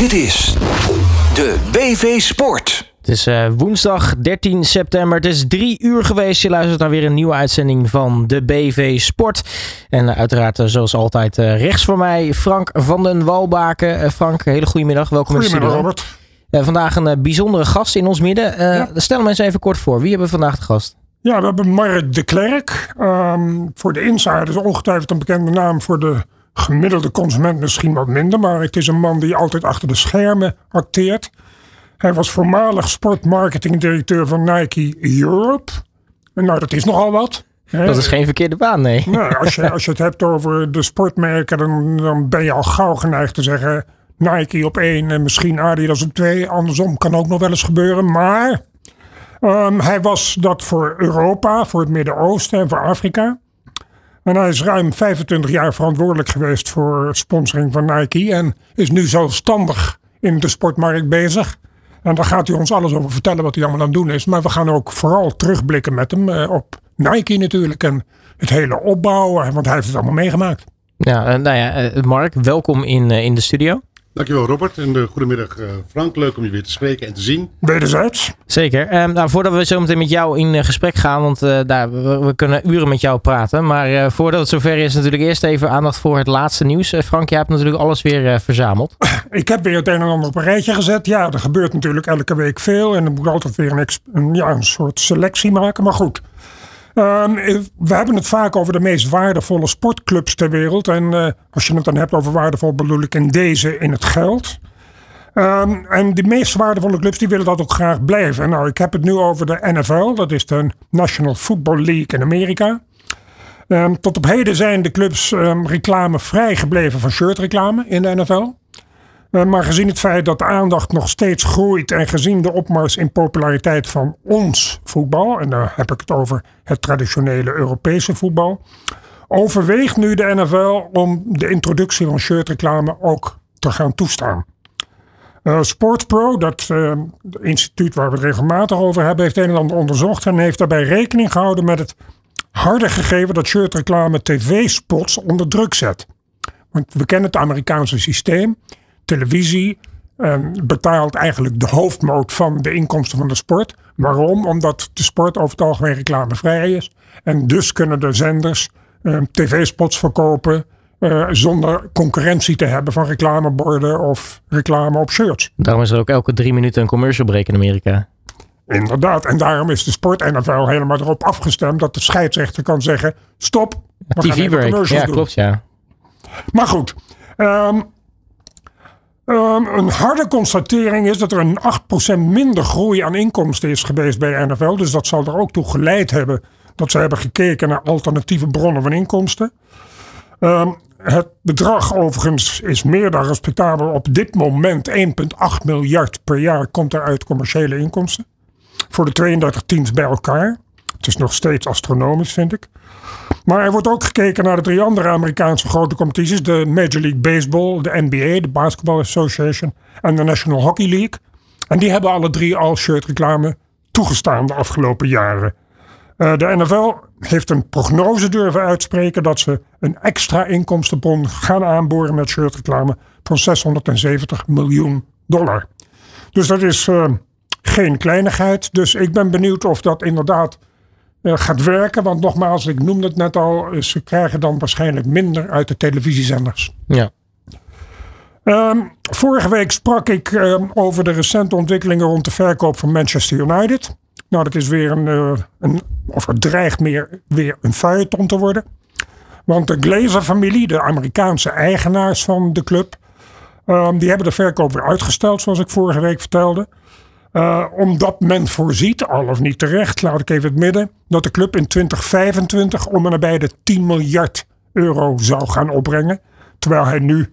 Dit is de BV Sport. Het is uh, woensdag 13 september. Het is drie uur geweest. Je luistert naar weer een nieuwe uitzending van de BV Sport. En uh, uiteraard, uh, zoals altijd, rechts voor mij Frank van den Walbaken. Frank, hele goedemiddag. Welkom in de studio. Robert. vandaag een bijzondere gast in ons midden. Ja. Stel hem eens even kort voor. Wie hebben we vandaag de gast? Ja, we hebben Mark de Klerk. Um, voor de insiders ongetwijfeld een bekende naam. Voor de gemiddelde consument misschien wat minder. Maar het is een man die altijd achter de schermen acteert. Hij was voormalig sportmarketingdirecteur van Nike Europe. En nou, dat is nogal wat. Dat is geen verkeerde baan, nee. Nou, als, je, als je het hebt over de sportmerken, dan, dan ben je al gauw geneigd te zeggen Nike op één en misschien Adidas op twee. Andersom kan ook nog wel eens gebeuren. Maar um, hij was dat voor Europa, voor het Midden-Oosten en voor Afrika. En hij is ruim 25 jaar verantwoordelijk geweest voor sponsoring van Nike. En is nu zelfstandig in de sportmarkt bezig. En daar gaat hij ons alles over vertellen wat hij allemaal aan het doen is. Maar we gaan ook vooral terugblikken met hem eh, op Nike natuurlijk. En het hele opbouwen, want hij heeft het allemaal meegemaakt. Ja, nou ja, eh, Mark, welkom in, in de studio. Dankjewel Robert en uh, goedemiddag uh, Frank. Leuk om je weer te spreken en te zien. Wederzijds. Zeker. Um, nou, voordat we zo meteen met jou in uh, gesprek gaan, want daar, we, we, kunnen uren met jou praten. Maar voordat het zover is, natuurlijk eerst even aandacht voor het laatste nieuws. Frank, je hebt natuurlijk alles weer verzameld. Ik heb weer het een en ander op een rijtje gezet. Ja, er gebeurt natuurlijk elke week veel en er moet altijd weer een, een, ja, een soort selectie maken. Maar goed, Um, we hebben het vaak over de meest waardevolle sportclubs ter wereld. En uh, als je het dan hebt over waardevol, bedoel ik in deze in het geld. Um, en de meest waardevolle clubs die willen dat ook graag blijven. Nou, ik heb het nu over de NFL, dat is de National Football League in Amerika. Um, tot op heden zijn de clubs reclame gebleven van shirtreclame in de NFL. Uh, maar gezien het feit dat de aandacht nog steeds groeit en gezien de opmars in populariteit van ons voetbal, en daar heb ik het over het traditionele Europese voetbal, overweegt nu de NFL om de introductie van shirtreclame ook te gaan toestaan. Uh, Sportpro, dat uh, instituut waar we het regelmatig over hebben, heeft een en ander onderzocht en heeft daarbij rekening gehouden met het harde gegeven dat shirtreclame tv-spots onder druk zet. Want we kennen het Amerikaanse systeem televisie um, betaalt eigenlijk de hoofdmoot van de inkomsten van de sport. Waarom? Omdat de sport over het algemeen reclamevrij is. En dus kunnen de zenders um, tv-spots verkopen uh, zonder concurrentie te hebben van reclameborden of reclame op shirts. Daarom is er ook elke drie minuten een commercial break in Amerika. Inderdaad, en daarom is de sport NFL helemaal erop afgestemd dat de scheidsrechter kan zeggen: stop. TV-break, ja, doen. klopt, ja. Maar goed, um, Um, een harde constatering is dat er een 8% minder groei aan inkomsten is geweest bij NFL. Dus dat zal er ook toe geleid hebben dat ze hebben gekeken naar alternatieve bronnen van inkomsten. Um, het bedrag overigens is meer dan respectabel. Op dit moment 1,8 miljard per jaar komt er uit commerciële inkomsten. Voor de 32 teams bij elkaar. Het is nog steeds astronomisch, vind ik. Maar er wordt ook gekeken naar de drie andere Amerikaanse grote competities: de Major League Baseball, de NBA, de Basketball Association en de National Hockey League. En die hebben alle drie al shirtreclame toegestaan de afgelopen jaren. Uh, de NFL heeft een prognose durven uitspreken dat ze een extra inkomstenbron gaan aanboren met shirtreclame van 670 miljoen dollar. Dus dat is uh, geen kleinigheid. Dus ik ben benieuwd of dat inderdaad gaat werken. Want nogmaals, ik noemde het net al, eh, ze krijgen dan waarschijnlijk minder uit de televisiezenders. Ja. Um, vorige week sprak ik um, over de recente ontwikkelingen rond de verkoop van Manchester United. Nou, dat is weer een, uh, een of het dreigt meer weer een feuilleton te worden. Want de Glazer-familie, de Amerikaanse eigenaars van de club, um, die hebben de verkoop weer uitgesteld, zoals ik vorige week vertelde. Uh, omdat men voorziet, al of niet terecht, laat ik even het midden, dat de club in 2025 om en nabij de 10 miljard euro zou gaan opbrengen. Terwijl hij nu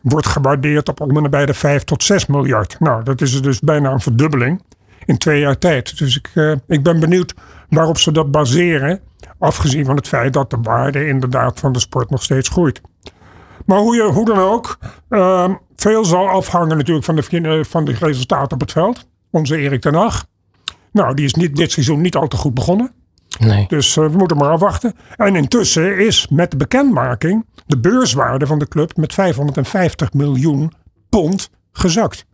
wordt gewaardeerd op om en nabij de 5 tot 6 miljard. Nou, dat is dus bijna een verdubbeling in twee jaar tijd. Dus ik, uh, ik ben benieuwd waarop ze dat baseren. Afgezien van het feit dat de waarde inderdaad van de sport nog steeds groeit. Maar hoe, je, hoe dan ook, uh, veel zal afhangen natuurlijk van de, eh, van de resultaten op het veld. Onze Erik ten Hag. Nou, die is niet, dit seizoen niet al te goed begonnen. Nee. Dus uh, we moeten maar afwachten. En intussen is met de bekendmaking de beurswaarde van de club met 550 miljoen pond gezakt.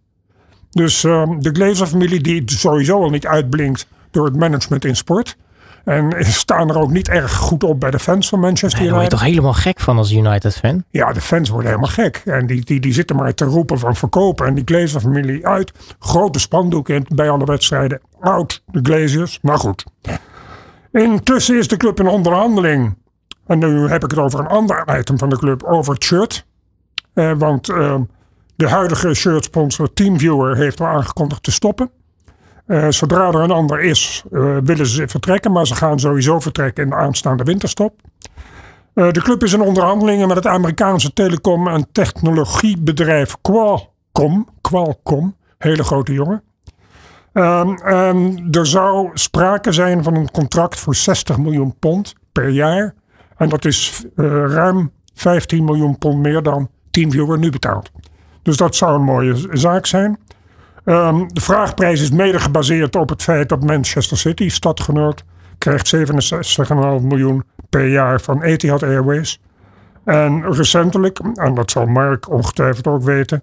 Dus ehm, de Glazer-familie, die sowieso al niet uitblinkt door het management in sport. En staan er ook niet erg goed op bij de fans van Manchester Daar word je United. toch helemaal gek van als United-fan? Ja, de fans worden helemaal gek. En die, die, die zitten maar te roepen van verkopen. En die Glazer-familie uit. Grote spandoeken bij alle wedstrijden. Out, de Glazers. Maar goed. Intussen is de club in onderhandeling. En nu heb ik het over een ander item van de club. Over het shirt. Eh, want eh, de huidige shirtsponsor Teamviewer heeft al aangekondigd te stoppen. Eh, zodra er een ander is, eh, willen ze vertrekken. Maar ze gaan sowieso vertrekken in de aanstaande winterstop. Eh, de club is in onderhandelingen met het Amerikaanse telecom- en technologiebedrijf Qualcomm. Qualcomm, hele grote jongen. Ehm, er zou sprake zijn van een contract voor 60 miljoen pond per jaar. En dat is ruim 15 miljoen pond meer dan TeamViewer nu betaalt. Dus dat zou een mooie zaak zijn. Ehm, de vraagprijs is mede gebaseerd op het feit dat Manchester City, stadgenoot, krijgt 67,5 miljoen per jaar van Etihad Airways. En recentelijk, en dat zal Mark ongetwijfeld ook weten,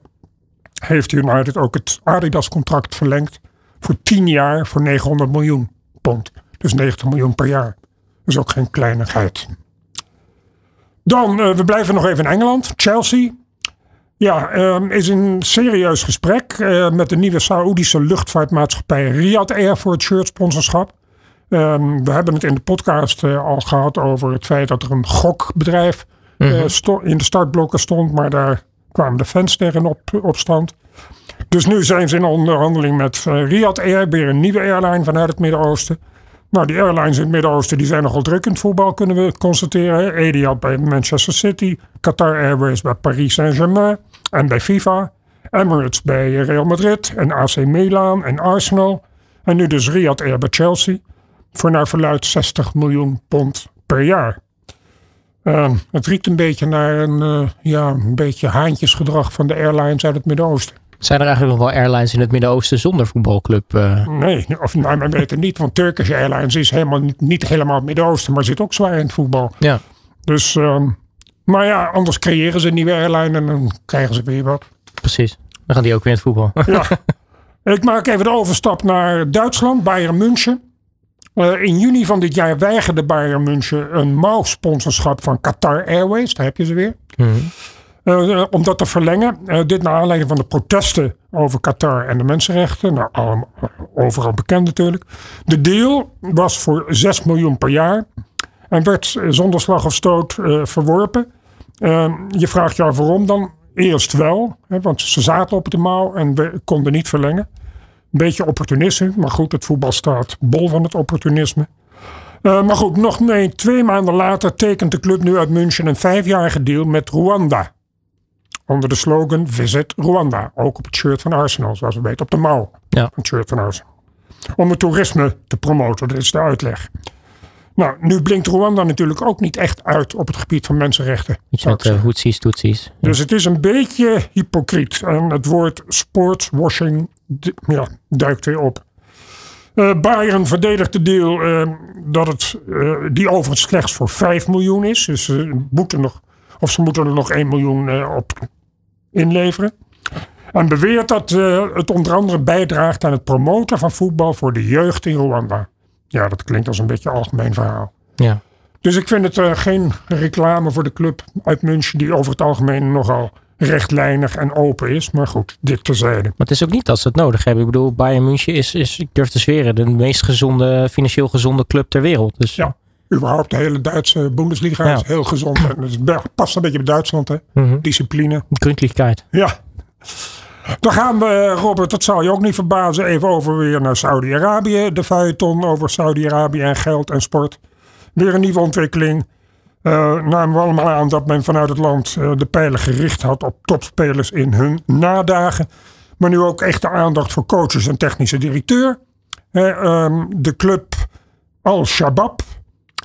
heeft United ook het Adidas-contract verlengd voor 10 jaar voor 900 miljoen pond. Dus 90 miljoen per jaar. Dat is ook geen kleinigheid. Dan, eh, we blijven nog even in Engeland. Chelsea. Ja, ehm, is een serieus gesprek eh, met de nieuwe Saoedische luchtvaartmaatschappij Riyadh Air voor het shirtsponsorschap. Ehm, we hebben het in de podcast eh, al gehad over het feit dat er een gokbedrijf eh, sto- in de startblokken stond, maar daar kwamen de fans tegen op, op stand. Dus nu zijn ze in onderhandeling met Riyadh Air, weer een nieuwe airline vanuit het Midden-Oosten. Nou, die airlines in het Midden-Oosten die zijn nogal druk in het voetbal, kunnen we constateren. Etihad bij Manchester City, Qatar Airways bij Paris Saint-Germain en bij FIFA. Emirates bij Real Madrid en AC Milan en Arsenal. En nu dus Riyadh Air bij Chelsea. Voor naar verluid 60 miljoen pond per jaar. Ehm, het riekt een beetje naar een, eh, ja, een beetje haantjesgedrag van de airlines uit het Midden-Oosten. Zijn er eigenlijk nog wel airlines in het Midden-Oosten zonder voetbalclub? eh? Nee, of nou, men weet het niet, want Turkish Airlines is helemaal niet, niet helemaal het Midden-Oosten, maar zit ook zwaar in het voetbal. ja. Dus, ehm, maar ja, anders creëren ze een nieuwe airline en dan krijgen ze weer wat. precies. Dan gaan die ook weer in het voetbal. Ja. Ik maak even de overstap naar Duitsland, Bayern München. Eh, in juni van dit jaar weigerde Bayern München een mouwsponsorschap van Qatar Airways. Daar heb je ze weer. Eh, eh, om dat te verlengen. Eh, dit naar aanleiding van de protesten over Qatar en de mensenrechten. Nou, overal bekend natuurlijk. De deal was voor 6 miljoen per jaar. En werd zonder slag of stoot eh, verworpen. Eh, je vraagt af waarom dan? Eerst wel, hè, want ze zaten op de mouw en we konden niet verlengen. Een beetje opportunisme, maar goed, het voetbal staat bol van het opportunisme. Maar goed, nog nee, twee maanden later tekent de club nu uit München een vijfjarige deal met Rwanda. Onder de slogan Visit Rwanda. Ook op het shirt van Arsenal, zoals we weten, op de mouw. Ja. van Het shirt van Arsenal. Om het toerisme te promoten, dat is de uitleg. Nou, nu blinkt Rwanda natuurlijk ook niet echt uit op het gebied van mensenrechten. Iets met uh, zeggen. hoetsies, toetsies. Dus het is een beetje hypocriet. En het woord sportswashing ja, duikt weer op. Eh Bayern verdedigt de deal eh, dat het, eh, die overigens slechts voor 5 miljoen is. Dus ze moeten nog, of ze moeten er nog 1 miljoen eh, op inleveren. En beweert dat eh, het onder andere bijdraagt aan het promoten van voetbal voor de jeugd in Rwanda. Ja, dat klinkt als een beetje een algemeen verhaal. Ja. Dus ik vind het eh, geen reclame voor de club uit München, die over het algemeen nogal rechtlijnig en open is. Maar goed, dit terzijde. Maar het is ook niet dat ze het nodig hebben. Ik bedoel, Bayern München is, is ik durf te zweren, de meest gezonde, financieel gezonde club ter wereld. Dus Ja. Überhaupt de hele Duitse Bundesliga Ja. is heel gezond. En het past een beetje bij Duitsland, hè? Mhm. Discipline. gründlichkeit. Ja. Dan gaan we, Robert, dat zal je ook niet verbazen, even over weer naar Saudi-Arabië. De feuilleton over Saudi-Arabië en geld en sport. Weer een nieuwe ontwikkeling. Eh namen we allemaal aan dat men vanuit het land eh, de pijlen gericht had op topspelers in hun nadagen. Maar nu ook echte aandacht voor coaches en technische directeur. Eh, ehm, de club Al-Shabaab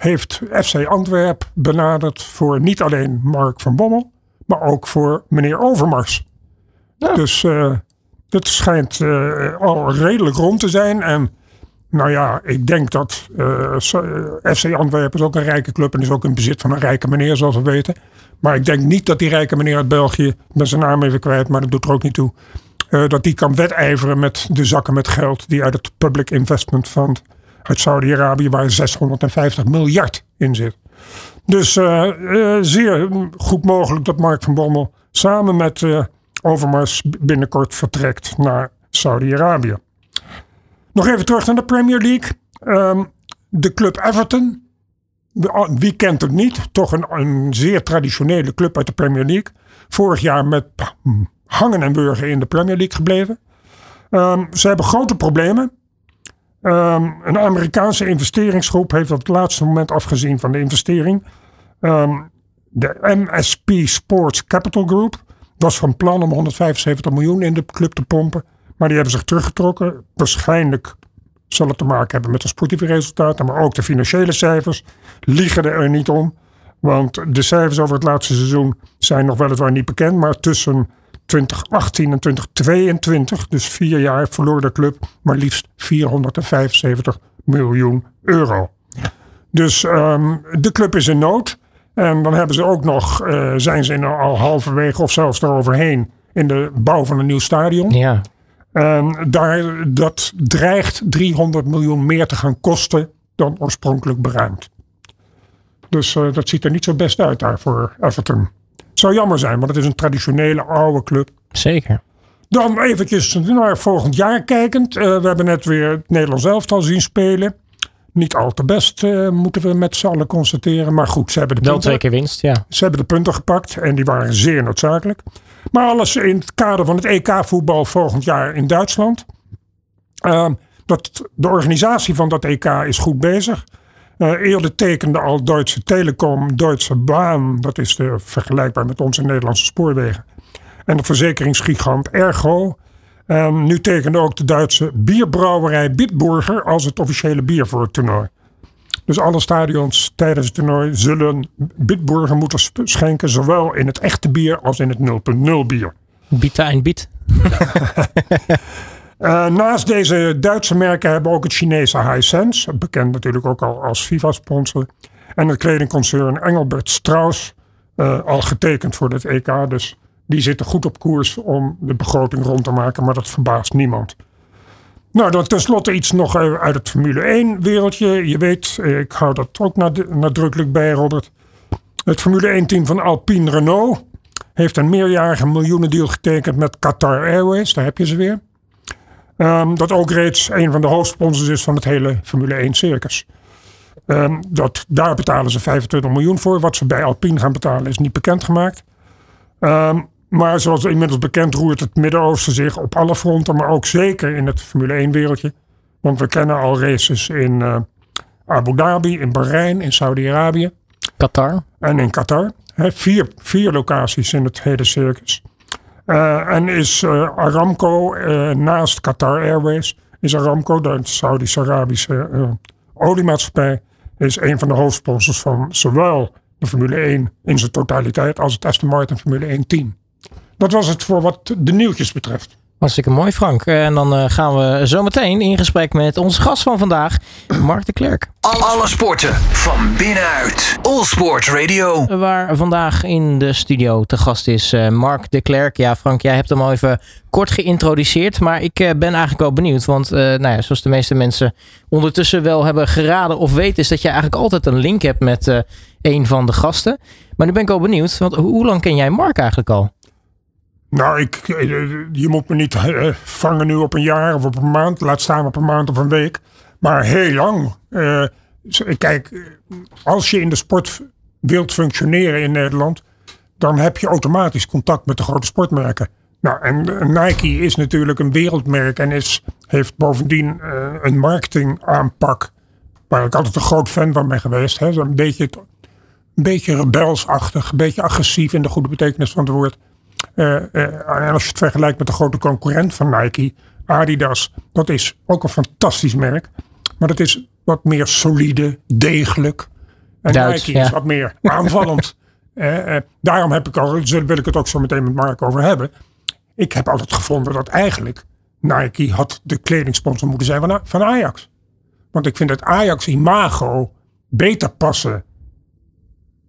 heeft FC Antwerp benaderd voor niet alleen Mark van Bommel, maar ook voor meneer Overmars. Dus het schijnt eh, al redelijk rond te zijn. En Nou ja, ik denk dat uh, eh, FC Antwerpen is ook een rijke club en is ook in bezit van een rijke meneer, zoals we weten. Maar ik denk niet dat die rijke meneer uit België, ben zijn naam even kwijt, maar dat doet er ook niet toe, uh, dat die kan wedijveren met de zakken met geld die uit het Public Investment Fund uit Saudi-Arabië, waar 650 miljard in zit. Dus uh, zeer goed mogelijk dat Mark van Bommel samen met Overmars binnenkort vertrekt naar Saudi-Arabië. Nog even terug naar de Premier League. Um, de club Everton. Wie kent het niet? Toch een, een, zeer traditionele club uit de Premier League. Vorig jaar met hangen en burgen in de Premier League gebleven. Um, ze hebben grote problemen. Um, een Amerikaanse investeringsgroep heeft op het laatste moment afgezien van de investering. de MSP Sports Capital Group was van plan om 175 miljoen in de club te pompen. Maar die hebben zich teruggetrokken. Waarschijnlijk zal het te maken hebben met de sportieve resultaten, maar ook de financiële cijfers liegen er niet om. Want de cijfers over het laatste seizoen zijn nog weliswaar niet bekend, maar tussen 2018 en 2022, dus vier jaar, verloor de club maar liefst 475 miljoen euro. Dus um, de club is in nood. En dan hebben ze ook nog, uh, zijn ze in al halverwege of zelfs eroverheen in de bouw van een nieuw stadion. Ja. En daar, dat dreigt 300 miljoen meer te gaan kosten dan oorspronkelijk beruimd. Dus uh, dat ziet er niet zo best uit daar voor Everton. Zou jammer zijn, want het is een traditionele oude club. Zeker. Dan eventjes naar volgend jaar kijkend. Uh, we hebben net weer het Nederlands elftal zien spelen. Niet al te best, uh, moeten we met z'n allen constateren. Maar goed, ze hebben de Wel punten. twee keer winst, ja. Ze hebben de punten gepakt en die waren zeer noodzakelijk. Maar alles in het kader van het EK-voetbal volgend jaar in Duitsland. Uh, dat, de organisatie van dat EK is goed bezig. Uh, eerder tekende al Duitse Telekom, Duitse Baan. Dat is de, vergelijkbaar met onze Nederlandse spoorwegen. En de verzekeringsgigant Ergo. En nu tekende ook de Duitse bierbrouwerij Bitburger als het officiële bier voor het toernooi. Dus alle stadions tijdens het toernooi zullen Bitburger moeten schenken, zowel in het echte bier als in het 0.0 bier. Bita en Bit. uh, naast deze Duitse merken hebben ook het Chinese Hisense, bekend natuurlijk ook al als FIFA-sponsor, en het kledingconcern Engelbert Strauss, uh, al getekend voor het EK. Dus die zitten goed op koers om de begroting rond te maken, maar dat verbaast niemand. Nou, dan tenslotte iets nog uit het Formule 1 wereldje. Je weet, ik hou dat ook nadrukkelijk bij, Robert. Het Formule 1 team van Alpine Renault heeft een meerjarige miljoenendeal getekend met Qatar Airways. Daar heb je ze weer. Um, dat ook reeds een van de hoofdsponsors is van het hele Formule 1 circus. Um, dat, daar betalen ze 25 miljoen voor. Wat ze bij Alpine gaan betalen is niet bekendgemaakt. Um, maar zoals inmiddels bekend roert het Midden-Oosten zich op alle fronten, maar ook zeker in het Formule 1-wereldje. Want we kennen al races in uh, Abu Dhabi, in Bahrein, in Saudi-Arabië. Qatar. En in Qatar. He, vier, vier locaties in het hele circus. Uh, en is uh, Aramco naast Qatar Airways, is Aramco, de Saudi-Arabische oliemaatschappij, is een van de hoofdsponsors van zowel de Formule 1 in zijn totaliteit als het Aston Martin Formule 1 team. Dat was het voor wat de nieuwtjes betreft. Hartstikke mooi, Frank. En dan uh, gaan we zo meteen in gesprek met onze gast van vandaag, Mark de Klerk. Alle sporten van binnenuit. All Sport Radio. Waar vandaag in de studio te gast is uh, Mark de Klerk. Ja, Frank, jij hebt hem al even kort geïntroduceerd. Maar ik uh, ben eigenlijk wel benieuwd. Want nou ja, zoals de meeste mensen ondertussen wel hebben geraden of weten, is dat je eigenlijk altijd een link hebt met een van de gasten. Maar nu ben ik al benieuwd. Want hoe lang ken jij Mark eigenlijk al? Nou, ik, je moet me niet uh, vangen nu op een jaar of op een maand. Laat staan op een maand of een week. Maar heel lang. Kijk, als je in de sport wilt functioneren in Nederland. dan heb je automatisch contact met de grote sportmerken. Nou, en Nike is natuurlijk een wereldmerk en is, heeft bovendien uh, een marketingaanpak. waar ik altijd een groot fan van ben geweest. Hè. Een, beetje, een beetje rebelsachtig, een beetje agressief in de goede betekenis van het woord. Uh, uh, en als je het vergelijkt met de grote concurrent van Nike, Adidas, dat is ook een fantastisch merk. Maar dat is wat meer solide, degelijk. En Duits, Nike ja. is wat meer aanvallend. uh, daarom heb ik al, wil ik het ook zo meteen met Mark over hebben. Ik heb altijd gevonden dat eigenlijk Nike had de kledingsponsor moeten zijn van, van Ajax. Want ik vind het Ajax-imago beter passen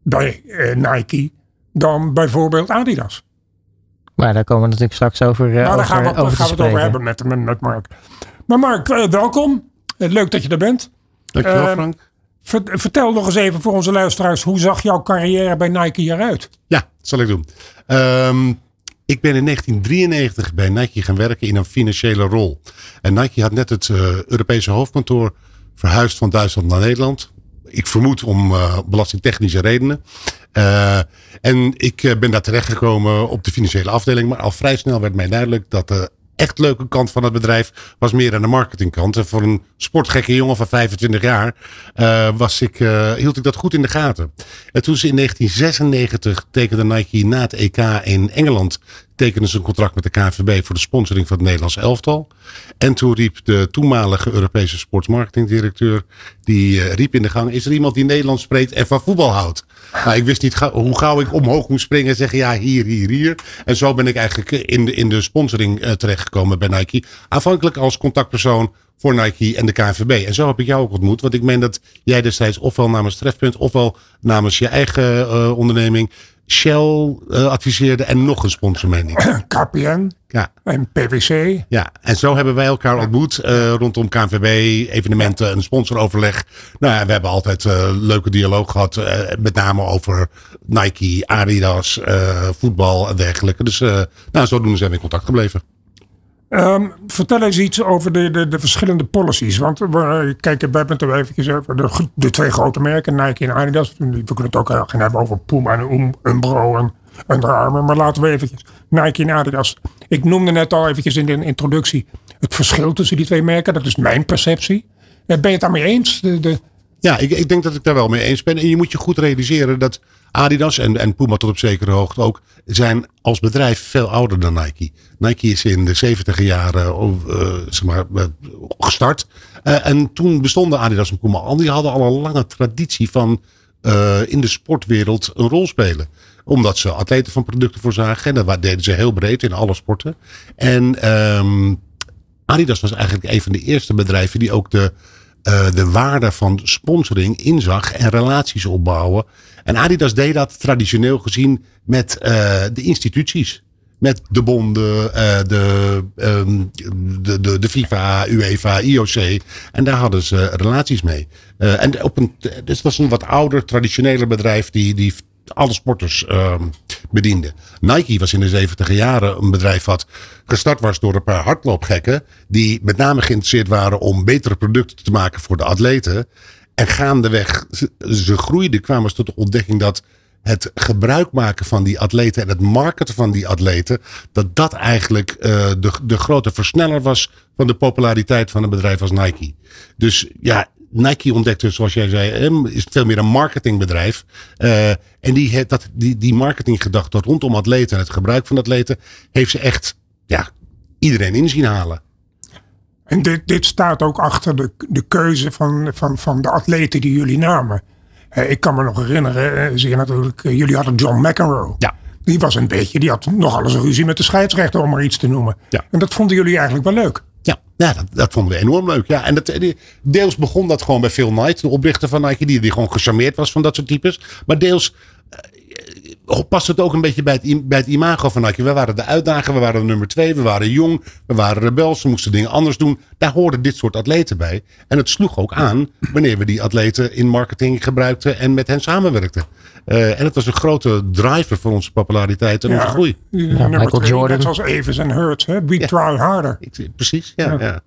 bij eh, Nike dan bijvoorbeeld Adidas. Maar daar komen we natuurlijk straks over, uh, nou, daar over, gaan we, over gaan we het over hebben met, met, met Mark. Maar Mark, eh, welkom. Eh, leuk dat je er bent. Dankjewel Eh, Frank. Ver- vertel nog eens even voor onze luisteraars, hoe zag jouw carrière bij Nike eruit? Ja, dat zal ik doen. Ehm, ik ben in 1993 bij Nike gaan werken in een financiële rol. En Nike had net het eh, Europese hoofdkantoor verhuisd van Duitsland naar Nederland. Ik vermoed om eh, belastingtechnische redenen. Eh, en ik eh, ben daar terechtgekomen op de financiële afdeling. Maar al vrij snel werd mij duidelijk dat de echt leuke kant van het bedrijf was meer aan de marketingkant. En voor een sportgekke jongen van 25 jaar eh, was ik, hield ik dat goed in de gaten. En toen ze in 1996 tekende Nike na het EK in Engeland tekenden ze een contract met de KNVB voor de sponsoring van het Nederlands elftal. En toen riep de toenmalige Europese sportsmarketingdirecteur, die eh, riep in de gang, is er iemand die Nederlands spreekt en van voetbal houdt? Nou, ik wist niet hoe gauw ik omhoog moest springen en zeggen, ja, hier, hier, hier. En zo ben ik eigenlijk in de, in de sponsoring eh, terechtgekomen bij Nike. Aanvankelijk als contactpersoon voor Nike en de KNVB. En zo heb ik jou ook ontmoet. Want ik meen dat jij destijds ofwel namens Trefpunt, ofwel namens je eigen eh, onderneming Shell eh, adviseerde en nog een sponsor, meen ik. KPN Ja. en PwC. Ja, en zo hebben wij elkaar ontmoet eh, rondom KNVB, evenementen, een sponsoroverleg. Nou ja, we hebben altijd eh, leuke dialoog gehad, eh, met name over Nike, Adidas, voetbal en dergelijke. Dus nou, zodoende zijn we in contact gebleven. Ehm, vertel eens iets over de, de, de verschillende policies. Want we, kijk, we hebben het er eventjes over de, de twee grote merken, Nike en Adidas. We kunnen het ook gaan hebben over Puma en Um- Umbro en Under Armour. Maar laten we eventjes Nike en Adidas. Ik noemde net al eventjes in de introductie het verschil tussen die twee merken. Dat is mijn perceptie. Eh, Ben je het daarmee eens? De, de, Ja, ik, ik denk dat ik daar wel mee eens ben. En je moet je goed realiseren dat Adidas en, en Puma tot op zekere hoogte ook zijn als bedrijf veel ouder dan Nike. Nike is in de 70 jaren eh, zeg maar, eh, gestart. Eh, en toen bestonden Adidas en Puma al. Die hadden al een lange traditie van in de sportwereld een rol spelen. Omdat ze atleten van producten voorzagen. En dat deden ze heel breed in alle sporten. En ehm, Adidas was eigenlijk een van de eerste bedrijven die ook de, eh, de waarde van sponsoring inzag en relaties opbouwen. En Adidas deed dat traditioneel gezien met eh, de instituties. Met de bonden, eh, de, ehm, de, de, de FIFA, UEFA, IOC. En daar hadden ze relaties mee. En op een, dus een wat ouder, traditioneler bedrijf die, die alle sporters ehm, bediende. Nike was in de 70 jaren een bedrijf wat gestart was door een paar hardloopgekken. Die met name geïnteresseerd waren om betere producten te maken voor de atleten. En gaandeweg, ze, groeiden, kwamen ze tot de ontdekking dat het gebruik maken van die atleten en het marketen van die atleten, dat dat eigenlijk eh, de, de grote versneller was van de populariteit van een bedrijf als Nike. Dus ja, Nike ontdekte, zoals jij zei, is veel meer een marketingbedrijf. Eh, en die, dat, die, die marketinggedachte rondom atleten en het gebruik van atleten, heeft ze echt ja, iedereen in zien halen. en dit, dit staat ook achter de, de keuze van, van, van de atleten die jullie namen. Eh, ik kan me nog herinneren, eh, zeer natuurlijk, jullie hadden John McEnroe. Ja. Die was een beetje, die had nogal eens een ruzie met de scheidsrechter om maar iets te noemen. Ja. En dat vonden jullie eigenlijk wel leuk. Ja, dat, vonden we enorm leuk. Ja. En dat, die- deels begon dat gewoon bij Phil Knight, de oprichter van Nike, die, die gewoon gecharmeerd was van dat soort types. Maar deels eh, past het ook een beetje bij het, bij het imago van Nike. We waren de uitdager, we waren de nummer twee, we waren jong, we waren rebels, we moesten dingen anders doen. Daar hoorden dit soort atleten bij. En het sloeg ook aan wanneer we die atleten in marketing gebruikten en met hen samenwerkten. Eh, en het was een grote driver voor onze populariteit en onze groei. nummer Michael twee, Jordan. Net zoals Evans en Hurts. Hè? We try harder. Ik, precies, ja. ja.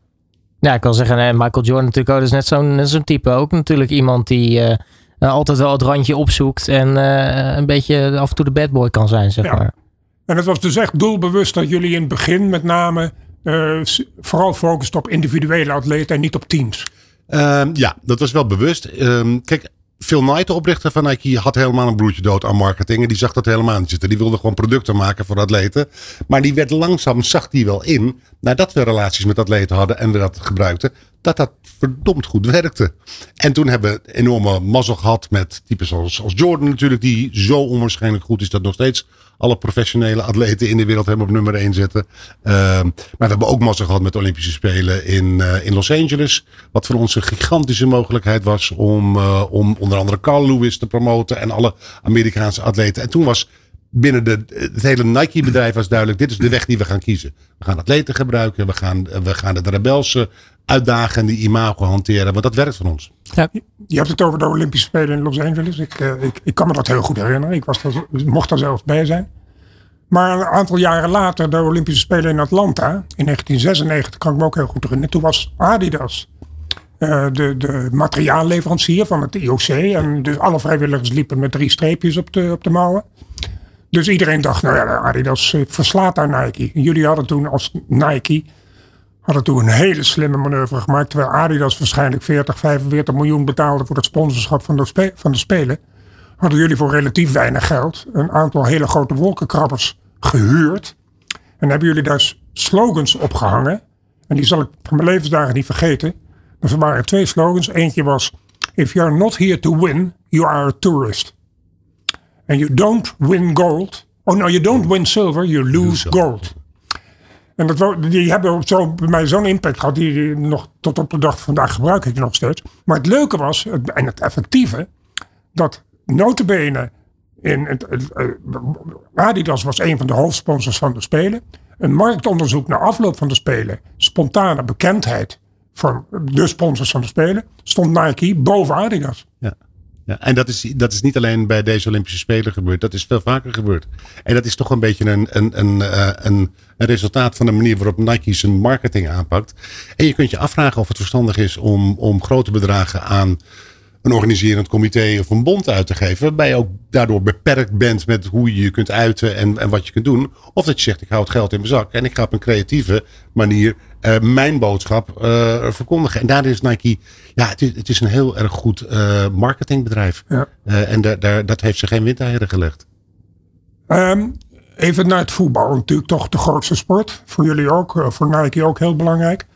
Ja, ik wil zeggen, eh, Michael Jordan natuurlijk ook. Dat is net zo'n net zo'n type. Ook natuurlijk iemand die eh, eh, altijd wel het randje opzoekt. En eh, een beetje af en toe de bad boy kan zijn, zeg Ja. maar. En het was dus echt doelbewust dat jullie in het begin met name eh, vooral focusten op individuele atleten en niet op teams. Ehm, ja, dat was wel bewust. Ehm, kijk, Phil Knight, de oprichter van Nike, had helemaal een broertje dood aan marketing. En die zag dat helemaal niet zitten. Die wilde gewoon producten maken voor atleten. Maar die werd langzaam, zag die wel in, nadat we relaties met atleten hadden en we dat gebruikten, dat dat verdomd goed werkte. En toen hebben we enorme mazzel gehad met types als, Jordan natuurlijk, die zo onwaarschijnlijk goed is dat nog steeds alle professionele atleten in de wereld hem op nummer 1 zetten. Ehm, maar we hebben ook massa gehad met de Olympische Spelen in, in Los Angeles. Wat voor ons een gigantische mogelijkheid was om, om onder andere Carl Lewis te promoten en alle Amerikaanse atleten. En toen was binnen de, het hele Nike-bedrijf was duidelijk: dit is de weg die we gaan kiezen. We gaan atleten gebruiken, we gaan, we gaan het rebelse uitdagen en die imago hanteren, want dat werkt van ons. Ja. Je hebt het over de Olympische Spelen in Los Angeles. Ik, eh, ik, ik kan me dat heel goed herinneren. Ik was daar, mocht daar zelf bij zijn. Maar een aantal jaren later, de Olympische Spelen in Atlanta, in 1996, kan ik me ook heel goed herinneren. Toen was Adidas uh, de, de materiaalleverancier van het IOC. En dus alle vrijwilligers liepen met drie streepjes op de, op de mouwen. Dus iedereen dacht, nou ja, Adidas eh, verslaat daar Nike. En jullie hadden toen als Nike hadden toen een hele slimme manoeuvre gemaakt. Terwijl Adidas waarschijnlijk 40, 45 miljoen betaalde voor het sponsorschap van de, van de Spelen. Hadden jullie voor relatief weinig geld een aantal hele grote wolkenkrabbers gehuurd. En hebben jullie daar slogans opgehangen. En die zal ik van mijn levensdagen niet vergeten. Er waren twee slogans. Eentje was: If you are not here to win, you are a tourist. And you don't win gold. Oh no, you don't win silver, you lose gold. En dat, die hebben zo, bij mij zo'n impact gehad, die nog tot op de dag van vandaag gebruik ik nog steeds. Maar het leuke was, en het effectieve, dat notabene in het, eh, Adidas was een van de hoofdsponsors van de Spelen. Een marktonderzoek na afloop van de Spelen, spontane bekendheid van de sponsors van de Spelen, stond Nike boven Adidas. Ja. Ja, en dat is, dat is niet alleen bij deze Olympische Spelen gebeurd. Dat is veel vaker gebeurd. En dat is toch een beetje een, een, een, eh, een, een resultaat van de manier waarop Nike zijn marketing aanpakt. En je kunt je afvragen of het verstandig is om, om grote bedragen aan een organiserend comité of een bond uit te geven. Waarbij je ook daardoor beperkt bent met hoe je je kunt uiten en, en wat je kunt doen. Of dat je zegt, ik hou het geld in mijn zak en ik ga op een creatieve manier uh, mijn boodschap uh, verkondigen. En daar is Nike, ja, het is, het is een heel erg goed uh, marketingbedrijf. Ja. en daar, daar, dat heeft ze geen windeieren gelegd. Um, even naar het voetbal. Natuurlijk toch de grootste sport. Voor jullie ook, voor Nike ook heel belangrijk.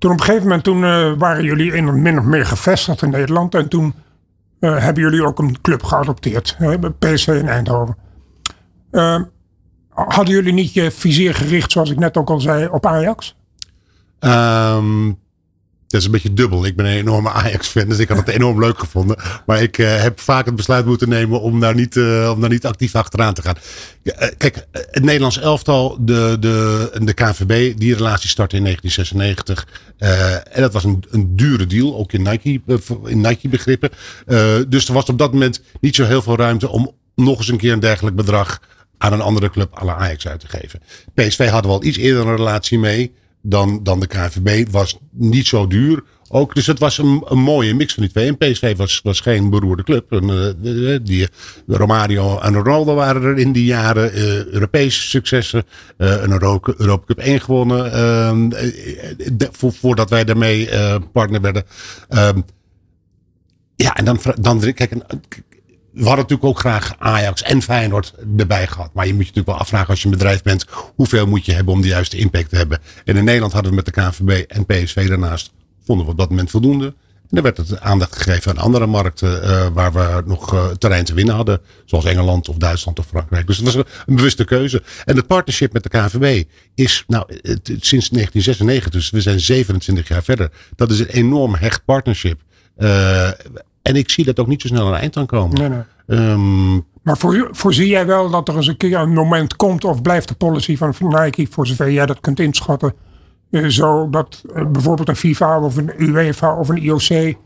Toen op een gegeven moment toen, uh, waren jullie in, min of meer gevestigd in Nederland. En toen uh, hebben jullie ook een club geadopteerd. PSV in Eindhoven. Uh, hadden jullie niet je vizier gericht, zoals ik net ook al zei, op Ajax? Um, dat is een beetje dubbel. Ik ben een enorme Ajax-fan, dus ik had het enorm leuk gevonden. Maar ik uh, heb vaak het besluit moeten nemen om daar niet, uh, om daar niet actief achteraan te gaan. Uh, kijk, het Nederlands elftal, de, de, de KNVB, die relatie startte in 1996. en dat was een, een dure deal, ook in Nike, in Nike begrippen. dus er was op dat moment niet zo heel veel ruimte om nog eens een keer een dergelijk bedrag aan een andere club à la Ajax uit te geven. PSV hadden we al iets eerder een relatie mee dan, dan de KNVB. Was niet zo duur. Ook, dus het was een, een mooie mix van die twee. En PSV was, was geen beroerde club. En, uh, die, Romario en Ronaldo waren er in die jaren. Uh, Europese successen. Een Europa, Europa Cup 1 gewonnen. Ehm, voordat wij daarmee partner werden. Ehm, ja, en dan, dan kijk, we hadden natuurlijk ook graag Ajax en Feyenoord erbij gehad. Maar je moet je natuurlijk wel afvragen als je een bedrijf bent. Hoeveel moet je hebben om de juiste impact te hebben. En in Nederland hadden we met de KNVB en PSV daarnaast. Vonden we op dat moment voldoende. En dan werd het aandacht gegeven aan andere markten. Uh, waar we nog uh, terrein te winnen hadden. Zoals Engeland of Duitsland of Frankrijk. Dus het was een, bewuste keuze. En het partnership met de KNVB is nou, sinds 1996. Dus we zijn 27 jaar verder. Dat is een enorm hecht partnership. Uh, en ik zie dat ook niet zo snel aan eind aan komen. Nee, nee. Um, maar voor, voorzie jij wel dat er eens een keer een moment komt, of blijft de policy van Nike, voor zover jij dat kunt inschatten, uh, zo dat uh, bijvoorbeeld een FIFA of een UEFA of een IOC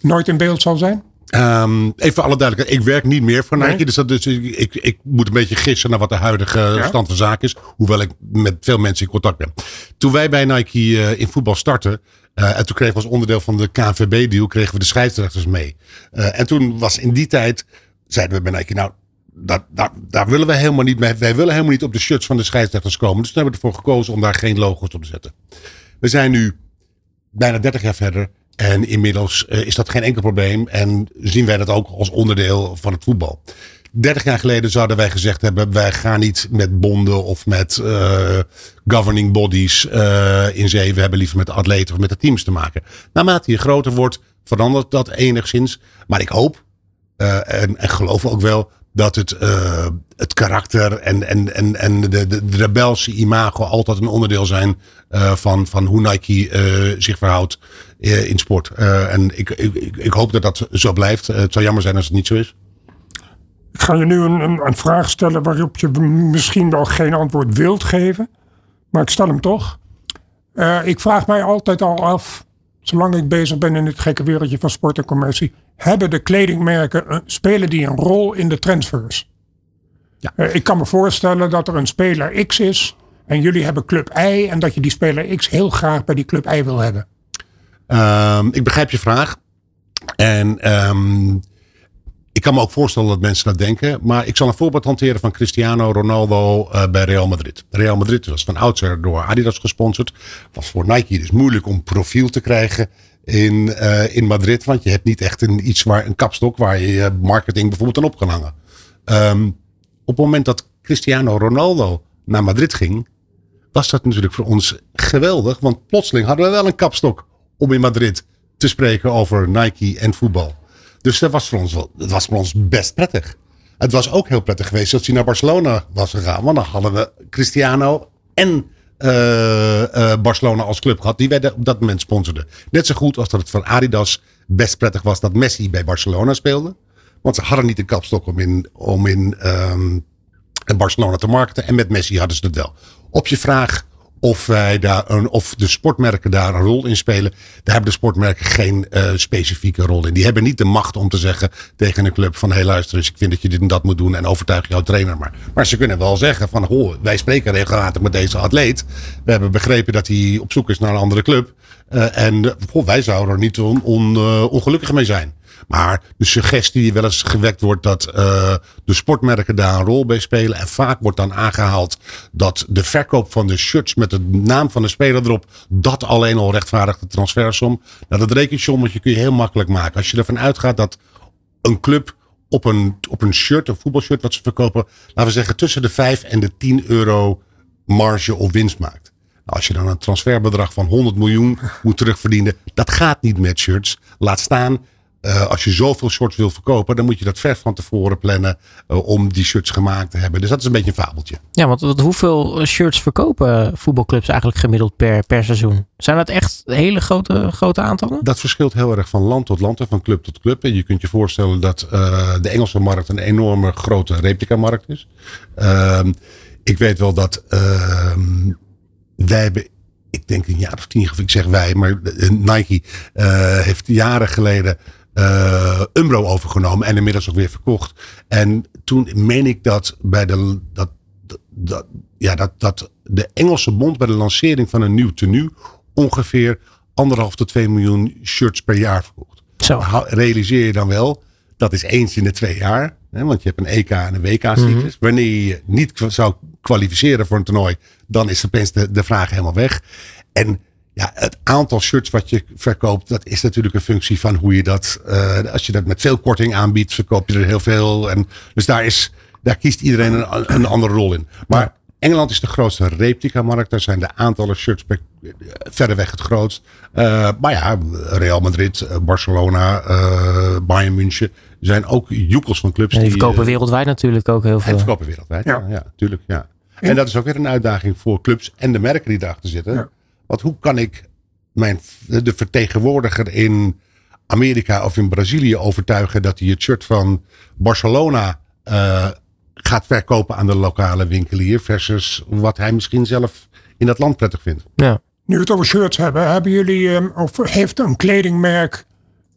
nooit in beeld zal zijn? Um, even voor alle duidelijkheid, ik werk niet meer voor Nike. Nee. Dus, dat, dus ik, ik moet een beetje gissen naar wat de huidige ja. stand van zaken is. Hoewel ik met veel mensen in contact ben. Toen wij bij Nike uh, in voetbal startten. Uh, en toen kregen we als onderdeel van de KNVB-deal kregen we de scheidsrechters mee. Uh, en toen was in die tijd, zeiden we bij Nike, nou, dat, daar, daar willen we helemaal niet mee. Wij willen helemaal niet op de shirts van de scheidsrechters komen. Dus toen hebben we ervoor gekozen om daar geen logo's op te zetten. We zijn nu bijna 30 jaar verder. En inmiddels uh, is dat geen enkel probleem. En zien wij dat ook als onderdeel van het voetbal. 30 jaar geleden zouden wij gezegd hebben: wij gaan niet met bonden of met uh, governing bodies uh, in zee. We hebben liever met de atleten of met de teams te maken. Naarmate je groter wordt, verandert dat enigszins. Maar ik hoop en, en geloof ook wel dat het, uh, het karakter en, en, en, en de, de, imago altijd een onderdeel zijn uh, van, van hoe Nike uh, zich verhoudt in sport. en ik, ik, ik hoop dat dat zo blijft. het zou jammer zijn als het niet zo is. Ik ga je nu een, een, een vraag stellen waarop je misschien wel geen antwoord wilt geven. Maar ik stel hem toch. ik vraag mij altijd al af, zolang ik bezig ben in het gekke wereldje van sport en commercie hebben de kledingmerken, spelen die een rol in de transfers? Ja. Uh, ik kan me voorstellen dat er een speler X is en jullie hebben club Y en dat je die speler X heel graag bij die club Y wil hebben. Um, ik begrijp je vraag. En um, ik kan me ook voorstellen dat mensen dat denken. Maar ik zal een voorbeeld hanteren van Cristiano Ronaldo uh, bij Real Madrid. Real Madrid was van oudsher door Adidas gesponsord. Was voor Nike dus moeilijk om profiel te krijgen in, uh, in Madrid. Want je hebt niet echt een, iets waar, een kapstok waar je marketing bijvoorbeeld aan op kan hangen. Um, op het moment dat Cristiano Ronaldo naar Madrid ging, was dat natuurlijk voor ons geweldig. Want plotseling hadden we wel een kapstok om in Madrid te spreken over Nike en voetbal. Dus dat was voor ons, dat was voor ons best prettig. Het was ook heel prettig geweest dat hij naar Barcelona was gegaan. Want dan hadden we Cristiano en uh, Barcelona als club gehad. Die werden op dat moment sponsorden. Net zo goed als dat het voor Adidas best prettig was dat Messi bij Barcelona speelde. Want ze hadden niet de kapstok om in, om in um, Barcelona te marketen. En met Messi hadden ze het wel. Op je vraag of, wij daar een, of de sportmerken daar een rol in spelen. Daar hebben de sportmerken geen uh, specifieke rol in. Die hebben niet de macht om te zeggen tegen een club van hé hey, luister eens, ik vind dat je dit en dat moet doen en overtuig jouw trainer maar. Maar ze kunnen wel zeggen van hoor, wij spreken regelmatig met deze atleet. We hebben begrepen dat hij op zoek is naar een andere club. Uh, en wij zouden er niet on, uh, ongelukkig mee zijn. Maar de suggestie die wel eens gewekt wordt dat uh, de sportmerken daar een rol bij spelen. En vaak wordt dan aangehaald dat de verkoop van de shirts met de naam van de speler erop. Dat alleen al rechtvaardigt de transfersom. Nou, dat rekensommetje kun je heel makkelijk maken. Als je ervan uitgaat dat een club op een, op een shirt, een voetbalshirt wat ze verkopen. Laten we zeggen tussen de 5 en de 10 euro marge of winst maakt. Nou, als je dan een transferbedrag van 100 miljoen moet terugverdienen. Dat gaat niet met shirts. Laat staan uh, als je zoveel shorts wil verkopen, dan moet je dat ver van tevoren plannen uh, om die shirts gemaakt te hebben. Dus dat is een beetje een fabeltje. Ja, want, want hoeveel shirts verkopen voetbalclubs eigenlijk gemiddeld per, per seizoen? Zijn dat echt hele grote, grote aantallen? Dat verschilt heel erg van land tot land en van club tot club. En je kunt je voorstellen dat uh, de Engelse markt een enorme grote replica-markt is. Ehm, ik weet wel dat ehm, wij hebben ik denk een jaar of tien, ik zeg wij, maar Nike uh, heeft jaren geleden uh, Umbro overgenomen en inmiddels ook weer verkocht. En toen meen ik dat bij de, dat, dat, ja, dat, dat de Engelse bond bij de lancering van een nieuw tenue ongeveer anderhalf tot twee miljoen shirts per jaar verkocht. Zo. Realiseer je dan wel, dat is eens in de twee jaar. Hè, want je hebt een EK en een WK-cyclus. Mhm. Wanneer je niet zou kwalificeren voor een toernooi, dan is opeens de, de vraag helemaal weg. En ja, het aantal shirts wat je verkoopt, dat is natuurlijk een functie van hoe je dat. Uh, als je dat met veel korting aanbiedt, verkoop je er heel veel. En dus daar, is, daar kiest iedereen een, een andere rol in. Maar Engeland is de grootste replica-markt. Daar zijn de aantallen shirts per, uh, verreweg het grootst. Uh, maar ja, Real Madrid, Barcelona, Bayern München zijn ook joekels van clubs. En die verkopen wereldwijd natuurlijk ook heel veel. En verkopen wereldwijd, ja, ja, tuurlijk. Ja. En dat is ook weer een uitdaging voor clubs en de merken die daarachter zitten. Ja. Want hoe kan ik mijn, de vertegenwoordiger in Amerika of in Brazilië overtuigen dat hij het shirt van Barcelona uh, gaat verkopen aan de lokale winkelier versus wat hij misschien zelf in dat land prettig vindt. Ja. Nu we het over shirts hebben, hebben jullie um, of heeft een kledingmerk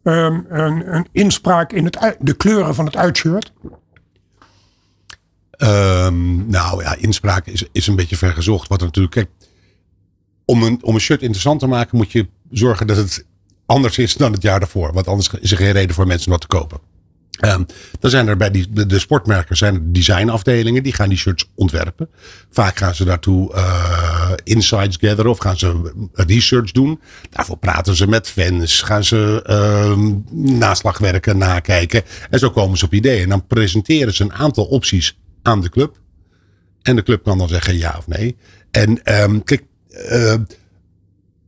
um, een, een, inspraak in het, de kleuren van het uitshirt? Um, nou ja, inspraak is, is een beetje vergezocht. Wat natuurlijk, kijk, om een, om een shirt interessant te maken, moet je zorgen dat het anders is dan het jaar daarvoor. Want anders is er geen reden voor mensen dat te kopen. Um, dan zijn er bij die, de, de, sportmerken zijn er designafdelingen die gaan die shirts ontwerpen. Vaak gaan ze daartoe uh, insights gatheren of gaan ze research doen. Daarvoor praten ze met fans, gaan ze uh, naslagwerken nakijken. En zo komen ze op ideeën. En dan presenteren ze een aantal opties aan de club. En de club kan dan zeggen ja of nee. En um, kijk, uh,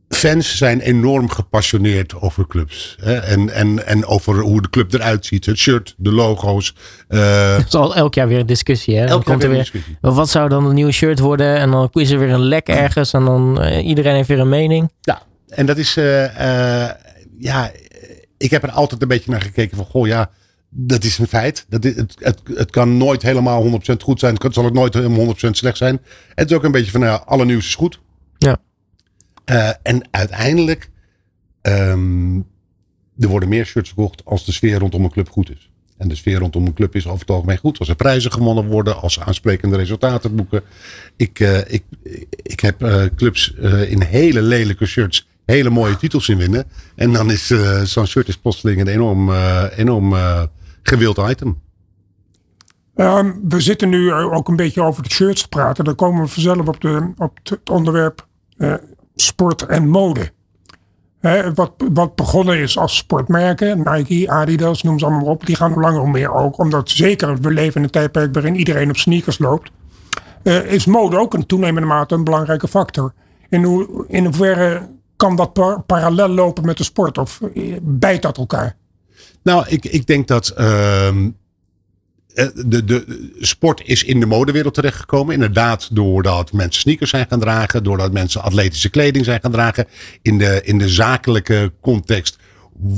fans zijn enorm gepassioneerd over clubs. Hè? En, en, en over hoe de club eruit ziet. Het shirt, de logo's. Uh, is al elk jaar weer een discussie. Hè? Elk komt er weer, discussie. Wat zou dan een nieuw shirt worden? En dan is er weer een lek ergens. En dan uh, iedereen heeft weer een mening. Ja, en dat is... Uh, ja, ik heb er altijd een beetje naar gekeken van... Goh, ja, dat is een feit. Dat is, het, het, het kan nooit helemaal 100% goed zijn. Het zal het nooit helemaal 100% slecht zijn. Het is ook een beetje van... Nou, alle nieuws is goed. Ja. Uh, en uiteindelijk, um, er worden meer shirts verkocht als de sfeer rondom een club goed is. En de sfeer rondom een club is over het algemeen goed. Als er prijzen gewonnen worden, als ze aansprekende resultaten boeken. Ik, uh, ik, ik heb uh, clubs in hele lelijke shirts hele mooie titels in winnen. En dan is zo'n shirt is plotseling een enorm, enorm gewild item. Um, we zitten nu ook een beetje over de shirts te praten. Dan komen we vanzelf op, de, op het onderwerp sport en mode. Wat, wat begonnen is als sportmerken, Nike, Adidas, noem ze allemaal op, die gaan langer hoe meer ook, omdat zeker we leven in een tijdperk waarin iedereen op sneakers loopt, uh, is mode ook in toenemende mate een belangrijke factor. In, hoe, in hoeverre kan dat par parallel lopen met de sport of uh, bijt dat elkaar? Nou, ik, ik denk dat uh, de, de sport is in de modewereld terechtgekomen. Inderdaad, doordat mensen sneakers zijn gaan dragen. Doordat mensen atletische kleding zijn gaan dragen. In de, in de zakelijke context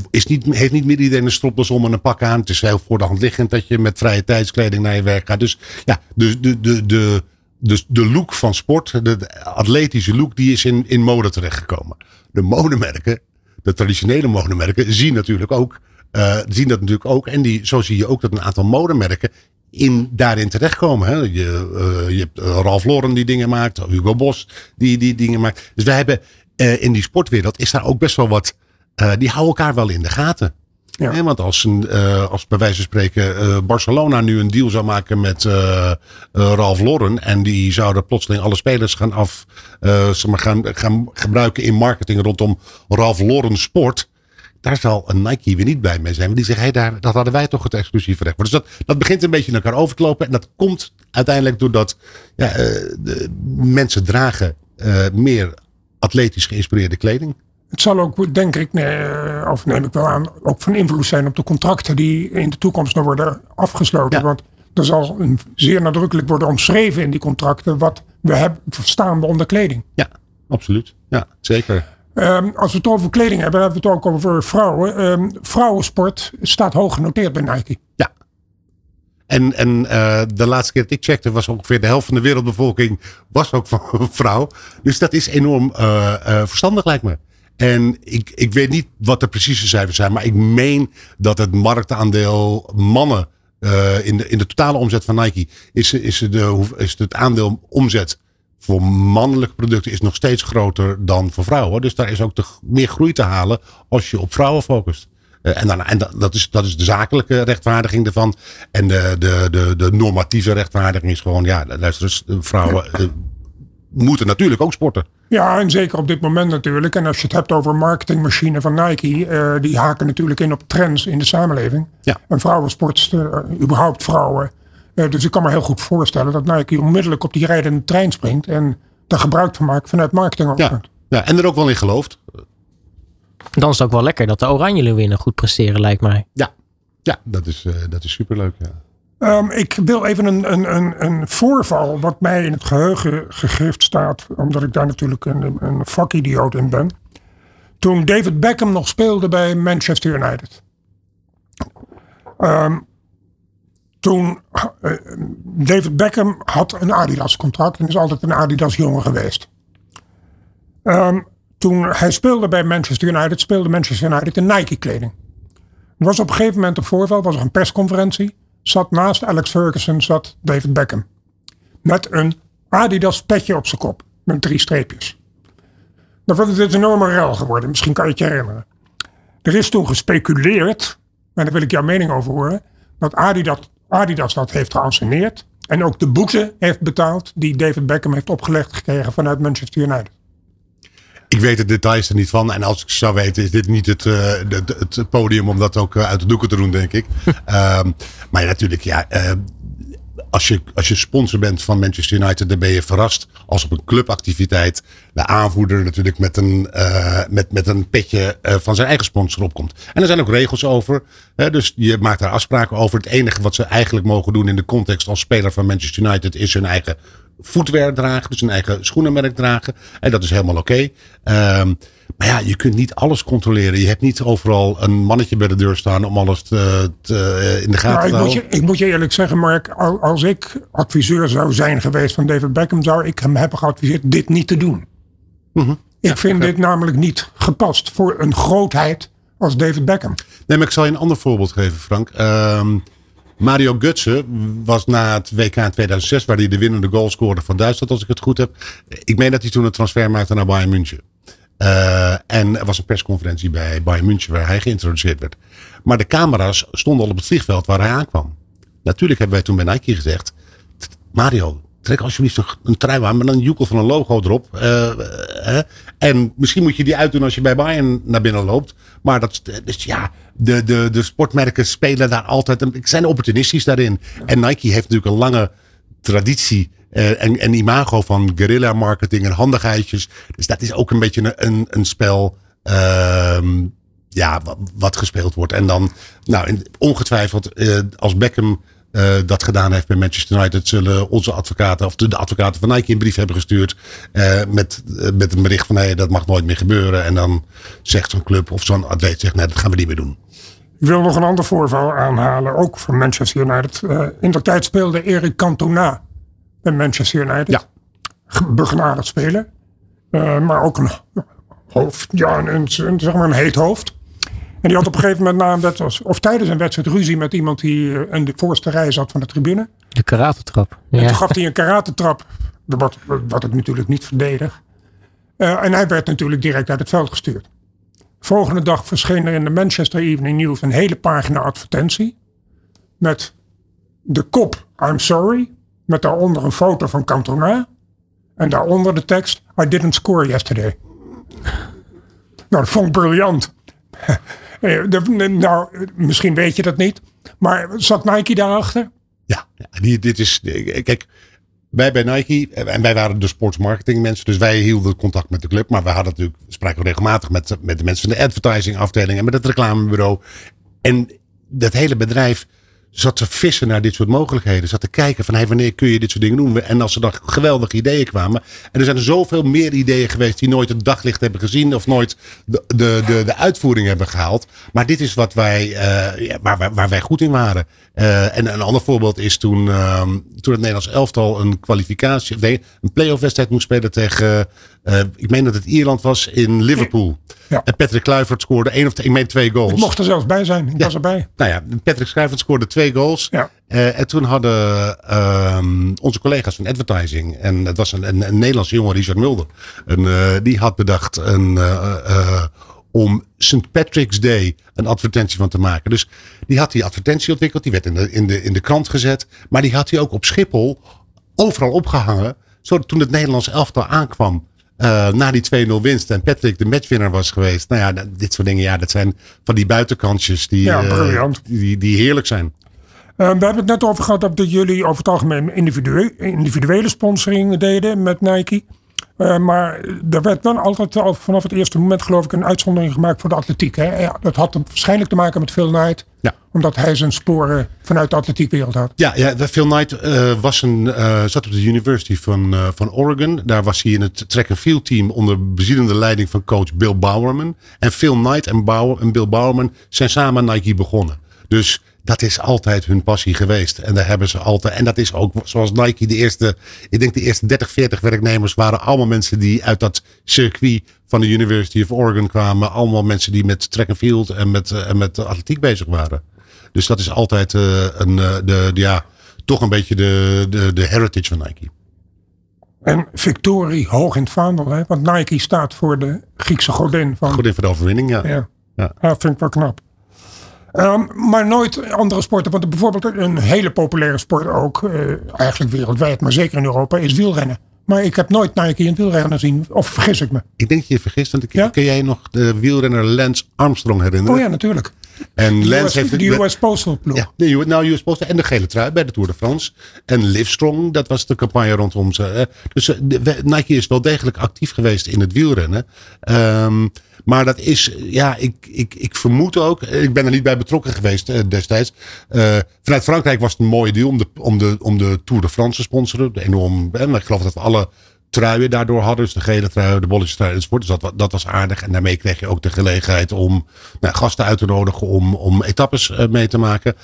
is niet, heeft niet meer iedereen een stropdas om en een pak aan. Het is heel voor de hand liggend dat je met vrije tijdskleding naar je werk gaat. Dus ja, de, de, de, de, de, de look van sport, de atletische look, die is in, in mode terechtgekomen. De modemerken, de traditionele modemerken, zien natuurlijk ook uh, zien dat natuurlijk ook. En die, zo zie je ook dat een aantal modemerken in, daarin terechtkomen. Hè. Je, uh, je hebt Ralph Lauren die dingen maakt. Hugo Boss die, die dingen maakt. Dus wij hebben uh, in die sportwereld is daar ook best wel wat. die houden elkaar wel in de gaten. Ja. Want als, een, als bij wijze van spreken Barcelona nu een deal zou maken met Ralph Lauren. En die zouden plotseling alle spelers gaan, af, maar gaan, gaan gebruiken in marketing rondom Ralph Lauren sport daar zal een Nike weer niet bij mee zijn. Want die zeggen, hey, daar, dat hadden wij toch het exclusieve recht. Dus dat, dat begint een beetje naar elkaar over te lopen. En dat komt uiteindelijk doordat ja, uh, de mensen dragen uh, meer atletisch geïnspireerde kleding. Het zal ook, denk ik, nee, of neem ik wel aan, ook van invloed zijn op de contracten die in de toekomst nog worden afgesloten. Ja. Want er zal een, zeer nadrukkelijk worden omschreven in die contracten wat we hebben verstaan onder kleding. Ja, absoluut. Ja, zeker. Um, als we het over kleding hebben, hebben we het ook over vrouwen. Um, vrouwensport staat hoog genoteerd bij Nike. Ja. En, en uh, de laatste keer dat ik checkte was ongeveer de helft van de wereldbevolking was ook vrouw. Dus dat is enorm uh, uh, verstandig lijkt me. En ik, ik weet niet wat de precieze cijfers zijn, maar ik meen dat het marktaandeel mannen in, de, in de totale omzet van Nike is, is, de, is het aandeel omzet voor mannelijke producten is nog steeds groter dan voor vrouwen. Dus daar is ook te, meer groei te halen als je op vrouwen focust. Uh, en dan, en dat, is, dat is de zakelijke rechtvaardiging ervan. En de, de, de, de normatieve rechtvaardiging is gewoon, ja, luister eens, vrouwen uh, moeten natuurlijk ook sporten. Ja, en zeker op dit moment natuurlijk. En als je het hebt over marketingmachine van Nike, uh, die haken natuurlijk in op trends in de samenleving. Ja. En vrouwensportsten, überhaupt vrouwen, uh, dus ik kan me heel goed voorstellen dat Nike onmiddellijk op die rijdende trein springt en daar gebruik van maakt vanuit marketing. Ja. ja, en er ook wel in gelooft. Dan is het ook wel lekker dat de Oranje Leeuwinnen goed presteren, lijkt mij. Ja, ja dat, is, uh, dat is superleuk. Ja. Um, ik wil even een, een, een, een, voorval wat mij in het geheugen gegrift staat, omdat ik daar natuurlijk een, een vakidioot in ben. Toen David Beckham nog speelde bij Manchester United. Um, toen uh, David Beckham had een Adidas contract en is altijd een Adidas jongen geweest. Um, toen hij speelde bij Manchester United, speelde Manchester United in Nike kleding. Er was op een gegeven moment een voorval, was er een persconferentie. Zat naast Alex Ferguson zat David Beckham. Met een Adidas petje op zijn kop. Met drie streepjes. Dan wordt het een enorme rel geworden. Misschien kan je het je herinneren. Er is toen gespeculeerd, en daar wil ik jouw mening over horen. Dat Adidas Adidas dat heeft geanceneerd. En ook de boete heeft betaald die David Beckham heeft opgelegd gekregen vanuit Manchester United. Ik weet de details er niet van. En als ik zou weten, is dit niet het, uh, het, het podium om dat ook uh, uit de doeken te doen, denk ik. um, maar ja, natuurlijk, ja. Uh, als je, als je sponsor bent van Manchester United, dan ben je verrast als op een clubactiviteit de aanvoerder natuurlijk met een, uh, met, met een petje uh, van zijn eigen sponsor opkomt. En er zijn ook regels over. Hè, dus je maakt daar afspraken over. Het enige wat ze eigenlijk mogen doen in de context als speler van Manchester United is hun eigen voetwear dragen. Dus hun eigen schoenenmerk dragen. En dat is helemaal oké. Okay. Um, maar ja, je kunt niet alles controleren. Je hebt niet overal een mannetje bij de deur staan om alles te, te, in de gaten nou, te houden. Ik moet, je, ik moet je eerlijk zeggen, Mark. Als ik adviseur zou zijn geweest van David Beckham, zou ik hem hebben geadviseerd dit niet te doen. Mm -hmm. Ik ja, vind dit namelijk niet gepast voor een grootheid als David Beckham. Nee, maar ik zal je een ander voorbeeld geven, Frank. Um, Mario Götze was na het WK in 2006, waar hij de winnende goal scoorde van Duitsland, als ik het goed heb. Ik meen dat hij toen een transfer maakte naar Bayern München. Uh, en er was een persconferentie bij Bayern München waar hij geïntroduceerd werd. Maar de camera's stonden al op het vliegveld waar hij aankwam. Natuurlijk hebben wij toen bij Nike gezegd: Mario, trek alsjeblieft een, trui aan met een joekel van een logo erop. Uh, uh, en misschien moet je die uitdoen als je bij Bayern naar binnen loopt. Maar dat, dus ja, de, de, de sportmerken spelen daar altijd. Ik zijn opportunistisch daarin. En Nike heeft natuurlijk een lange traditie en, en imago van guerrilla marketing en handigheidjes. Dus dat is ook een beetje een, een, een spel. Uh, ja, wat, wat, gespeeld wordt. En dan, nou, ongetwijfeld, als Beckham uh, dat gedaan heeft bij Manchester United, zullen onze advocaten, of de, de advocaten van Nike, een brief hebben gestuurd. Uh, met, met een bericht van nee, dat mag nooit meer gebeuren. En dan zegt zo'n club of zo'n atleet zegt nee, dat gaan we niet meer doen. Ik wil nog een ander voorval aanhalen, ook van Manchester United. in de tijd speelde Eric Cantona bij Manchester United. Ja. Begenadigd spelen. Maar ook een hoofd, ja, een, een, zeg maar een heet hoofd. En die had op een gegeven moment na een wedstrijd, of tijdens een wedstrijd ruzie met iemand die in de voorste rij zat van de tribune. De karatentrap. En toen gaf hij een karatentrap, wat, wat ik natuurlijk niet verdedig. Uh, en hij werd natuurlijk direct uit het veld gestuurd. Volgende dag verscheen er in de Manchester Evening News een hele pagina advertentie. Met de kop I'm sorry. Met daaronder een foto van Cantona. En daaronder de tekst I didn't score yesterday. Nou, dat vond ik briljant. nou, misschien weet je dat niet. Maar zat Nike daarachter? Ja, dit is. Kijk, wij bij Nike, en wij waren de sportsmarketing mensen, dus wij hielden contact met de club. Maar we hadden natuurlijk, spraken regelmatig met, met de mensen van de advertising afdeling en met het reclamebureau. En dat hele bedrijf zat te vissen naar dit soort mogelijkheden. Zat te kijken van hey, wanneer kun je dit soort dingen doen. En als er dan geweldige ideeën kwamen. En er zijn zoveel meer ideeën geweest die nooit het daglicht hebben gezien. Of nooit de, de, de, de uitvoering hebben gehaald. Maar dit is wat wij, uh, ja, waar, waar wij goed in waren. Uh, en een ander voorbeeld is toen, uh, toen het Nederlands elftal een kwalificatie, nee, een playoff wedstrijd moest spelen tegen, uh, ik meen dat het Ierland was in Liverpool. Ja. En Patrick Kluivert scoorde één of twee, ik meen twee goals. Ik mocht er zelfs bij zijn, ik ja. was erbij. Nou ja, Patrick Kluivert scoorde twee goals. Ja. Uh, en toen hadden um, onze collega's van advertising, en het was een, een, een Nederlandse jongen, Richard Mulder, die had bedacht een, om St. Patrick's Day een advertentie van te maken. Dus die had die advertentie ontwikkeld, die werd in de, in de, in de krant gezet, maar die had hij ook op Schiphol overal opgehangen, zodat toen het Nederlands elftal aankwam. Uh, na die 2-0 winst en Patrick de matchwinner was geweest. Nou ja, dit soort dingen, ja, dat zijn van die buitenkantjes die, ja, uh, die, die heerlijk zijn. Uh, we hebben het net over gehad dat jullie over het algemeen individuele, individuele sponsoring deden met Nike. Uh, maar er werd dan altijd al vanaf het eerste moment geloof ik een uitzondering gemaakt voor de atletiek. Hè? Ja, dat had waarschijnlijk te maken met Phil Knight. Ja. Omdat hij zijn sporen vanuit de atletiekwereld had. Ja, ja Phil Knight uh, was een, uh, zat op de University van, van Oregon. Daar was hij in het track and field team onder bezielende leiding van coach Bill Bowerman. En Phil Knight en, Bauer, en Bill Bowerman zijn samen Nike begonnen. Dus dat is altijd hun passie geweest. En daar hebben ze altijd. En dat is ook zoals Nike de eerste. Ik denk de eerste 30, 40 werknemers waren allemaal mensen die uit dat circuit van de University of Oregon kwamen. Allemaal mensen die met track and field en met, en met atletiek bezig waren. Dus dat is altijd uh, een, de, de, ja, toch een beetje de, de, de heritage van Nike. En victorie hoog in het vaandel. Hè? Want Nike staat voor de Griekse godin van. Godin van de overwinning, ja. Ja, ja. dat vind ik wel knap. Um, maar nooit andere sporten. Want bijvoorbeeld een hele populaire sport ook, uh, eigenlijk wereldwijd, maar zeker in Europa, is wielrennen. Maar ik heb nooit Nike in het wielrennen gezien. Of vergis ik me? Ik denk dat je vergist. Want ik, ja? kun jij nog de wielrenner Lance Armstrong herinneren? Oh ja, natuurlijk. En De Lance US, heeft de US Postal ploeg. ja, de, U- nou, US Postal en de gele trui bij de Tour de France. En Livestrong, dat was de campagne rondom ze. Dus eh, Nike is wel degelijk actief geweest in het wielrennen. Ehm, maar dat is, ja, ik, ik, ik vermoed ook, ik ben er niet bij betrokken geweest eh, destijds. Eh, vanuit Frankrijk was het een mooie deal om de, om de, om de Tour de France te sponsoren. De enorm, en ik geloof dat we alle truien daardoor hadden. Dus de gele trui, de bolletjes trui enzovoort. Dus dat, dat was aardig. En daarmee kreeg je ook de gelegenheid om nou, gasten uit te nodigen om, om etappes eh, mee te maken.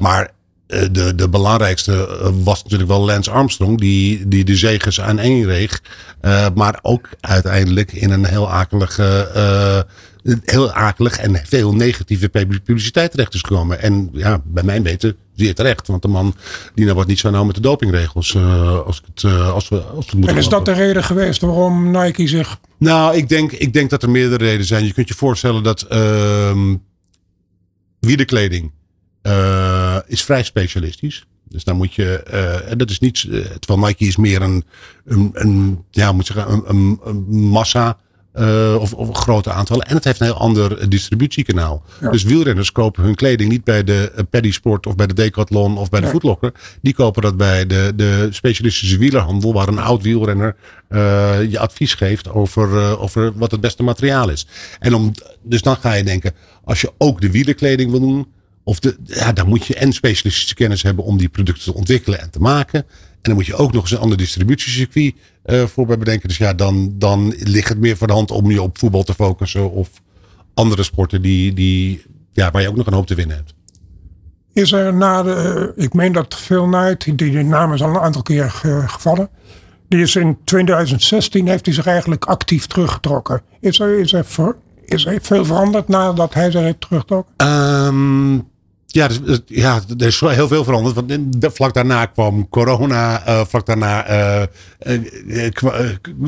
Maar de, de belangrijkste eh, was natuurlijk wel Lance Armstrong. Die, die de zegens aan één reeg. Eh, maar ook uiteindelijk in een heel akelig, eh, eh, heel akelig en veel negatieve pub- publiciteit terecht is gekomen. En ja, bij mijn weten zeer terecht. Want de man die nou wat niet zo nauw met de dopingregels. eh, als, ik het, eh, als, we, als we het moeten En is dat de reden geweest waarom Nike zich... Nou, ik denk, ik denk dat er meerdere redenen zijn. Je kunt je voorstellen dat ehm wielerkleding eh, is vrij specialistisch. Dus dan moet je, eh, en dat is niet, eh, terwijl Nike is meer een, een, een ja, moet ik zeggen, een, een, een massa of, of grote aantallen. En het heeft een heel ander distributiekanaal. Dus wielrenners kopen hun kleding niet bij de eh, Paddy Sport of bij de Decathlon of bij de. Footlocker. Die kopen dat bij de, de specialistische wielerhandel, waar een oud wielrenner je advies geeft over, over wat het beste materiaal is. En om, dus dan ga je denken, als je ook de wielerkleding wil doen, of de, ja, dan moet je en specialistische kennis hebben om die producten te ontwikkelen en te maken. En dan moet je ook nog eens een ander distributiecircuit eh voor bij bedenken. Dus ja, dan, dan ligt het meer voor de hand om je op voetbal te focussen of andere sporten die, die, ja, waar je ook nog een hoop te winnen hebt. Is er na de... eh, ik meen dat Phil Knight, die, die naam is al een aantal keer ge- gevallen. Die is in 2016, heeft hij zich eigenlijk actief teruggetrokken. Is er, is er, is er veel veranderd nadat hij zich heeft teruggetrokken? Ehm, ja, dus, eh, ja, er is heel veel veranderd. Want vlak daarna kwam corona. eh, vlak daarna eh,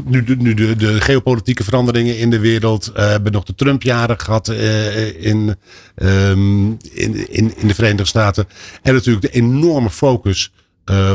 nu, nu de, geopolitieke veranderingen in de wereld. We hebben nog de Trump-jaren gehad eh, in, ehm, in, in, in de Verenigde Staten. En natuurlijk de enorme focus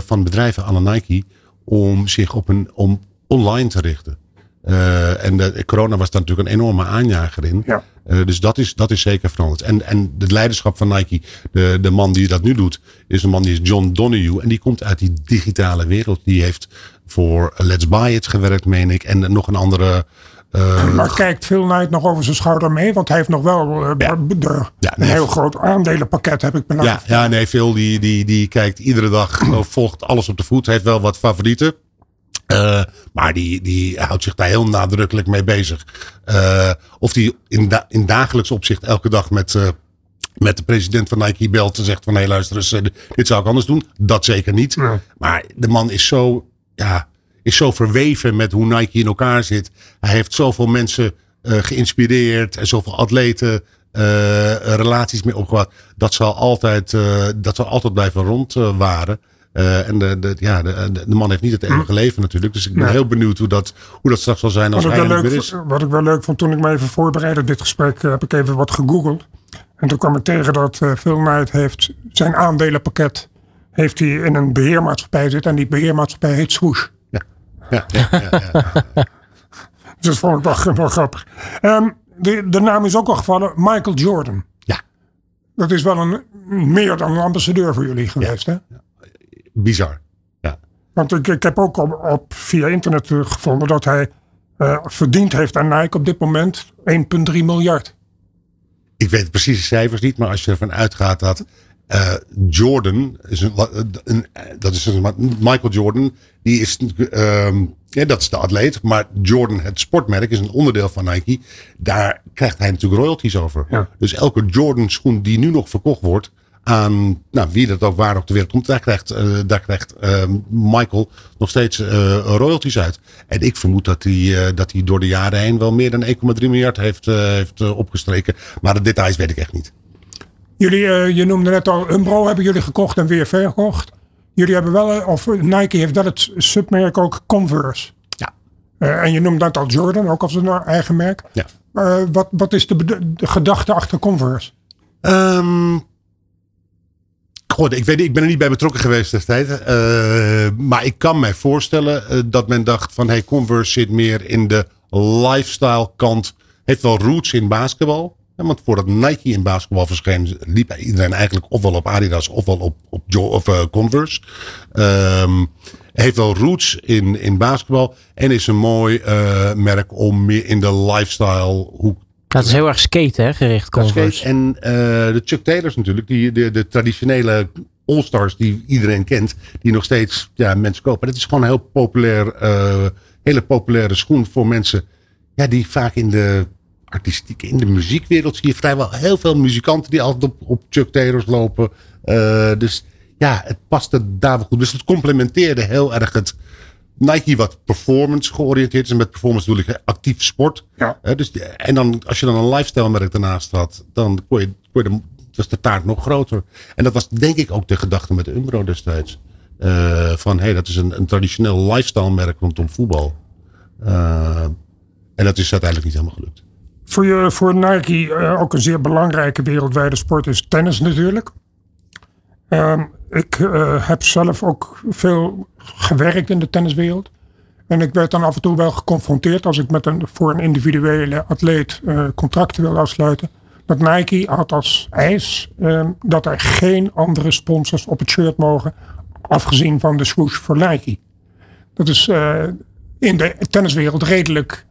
van bedrijven aan Nike om zich op een om online te richten. Eh, en de, corona was daar natuurlijk een enorme aanjager in. Ja. Eh, dus dat is, dat is zeker veranderd. En, en het leiderschap van Nike, de, de man die dat nu doet, is een man die is John Donahue. En die komt uit die digitale wereld. Die heeft voor Let's Buy It gewerkt, meen ik. En nog een andere. eh, Maar kijkt Phil Knight nog over zijn schouder mee? Want hij heeft nog wel Ja. de, Ja, een heel groot aandelenpakket, heb ik ja, benaderd. ja, nee, Phil die, die, die kijkt iedere dag, volgt alles op de voet. Heeft wel wat favorieten. Eh, maar die, die houdt zich daar heel nadrukkelijk mee bezig. Eh, of die in, da- in dagelijks opzicht elke dag met, eh, met de president van Nike belt en zegt van hé luister eens, dit zou ik anders doen. Dat zeker niet. Nee. Maar de man is zo, ja, is zo verweven met hoe Nike in elkaar zit. Hij heeft zoveel mensen geïnspireerd en zoveel atleten relaties mee opgebouwd. Dat zal altijd, dat zal altijd blijven rondwaren. Eh, en de, de, ja, de, man heeft niet het eeuwige leven natuurlijk. Dus ik ben Nee. heel benieuwd hoe dat, hoe dat straks zal zijn als Wat ik, hij er is. wat ik wel leuk vond toen ik me even voorbereidde op dit gesprek, eh, heb ik even wat gegoogeld. En toen kwam ik tegen dat eh, Phil Knight heeft zijn aandelenpakket heeft hij in een beheermaatschappij zitten. En die beheermaatschappij heet Swoosh. Ja, ja, ja, ja, ja. Dus dat vond ik wel, wel grappig. Ehm, de, de naam is ook al gevallen, Michael Jordan. Ja, Dat is wel een meer dan een ambassadeur voor jullie geweest, hè? Bizar. Ja. Want ik, ik heb ook op, op via internet gevonden dat hij eh, verdiend heeft aan Nike op dit moment 1,3 miljard. Ik weet precies de cijfers niet, maar als je ervan uitgaat dat eh, Jordan is een, een, dat is een, Michael Jordan, die is ehm, ja, dat is de atleet, maar Jordan, het sportmerk, is een onderdeel van Nike. Daar krijgt hij natuurlijk royalties over. Ja. Dus elke Jordan schoen die nu nog verkocht wordt aan nou, wie dat ook waar op de wereld komt, daar krijgt, eh, daar krijgt eh, Michael nog steeds eh, royalties uit. En ik vermoed dat hij, eh, dat hij door de jaren heen wel meer dan 1,3 miljard heeft, heeft opgestreken. Maar de details weet ik echt niet. Jullie, je noemde net al, Umbro hebben jullie gekocht en weer verkocht. Jullie hebben wel, of Nike heeft wel het submerk ook Converse. Ja. En je noemt dat al Jordan, ook als een eigen merk. Ja. Wat, wat is de gedachte achter Converse? Ehm God, ik, weet, ik ben er niet bij betrokken geweest destijds. Eh, maar ik kan mij voorstellen eh, dat men dacht van... Hey, Converse zit meer in de lifestyle kant. Heeft wel roots in basketbal. Want voordat Nike in basketbal verscheen, liep iedereen eigenlijk ofwel op Adidas ofwel op, op of, uh, Converse. Um, heeft wel roots in, in basketbal en is een mooi uh, merk om meer in de lifestyle hoek dat is heel erg skate hè, gericht. Converse. En uh, de Chuck Taylors natuurlijk, die, de, de traditionele All-Stars die iedereen kent, die nog steeds ja, mensen kopen. Dat is gewoon een heel populair, uh, hele populaire schoen voor mensen ja, die vaak in de artistiek, in de muziekwereld zie je vrijwel heel veel muzikanten die altijd op, op Chuck Taylors lopen. Uh, dus ja, het paste daar wel goed. Dus het complementeerde heel erg het Nike wat performance georiënteerd is. En met performance bedoel ik actief sport. Ja. Uh, dus, en dan als je dan een lifestyle merk daarnaast had, dan kon je, kon je de, was de taart nog groter. En dat was denk ik ook de gedachte met Umbro destijds. Uh, van hé, hey, dat is een, een traditioneel lifestyle merk rondom voetbal. Uh, en dat is uiteindelijk niet helemaal gelukt. Voor, je, voor Nike uh, ook een zeer belangrijke wereldwijde sport is tennis natuurlijk. Um, ik uh, heb zelf ook veel gewerkt in de tenniswereld. En ik werd dan af en toe wel geconfronteerd als ik met een, voor een individuele atleet uh, contracten wil afsluiten. Dat Nike had als eis uh, dat er geen andere sponsors op het shirt mogen. Afgezien van de swoosh voor Nike. Dat is uh, in de tenniswereld redelijk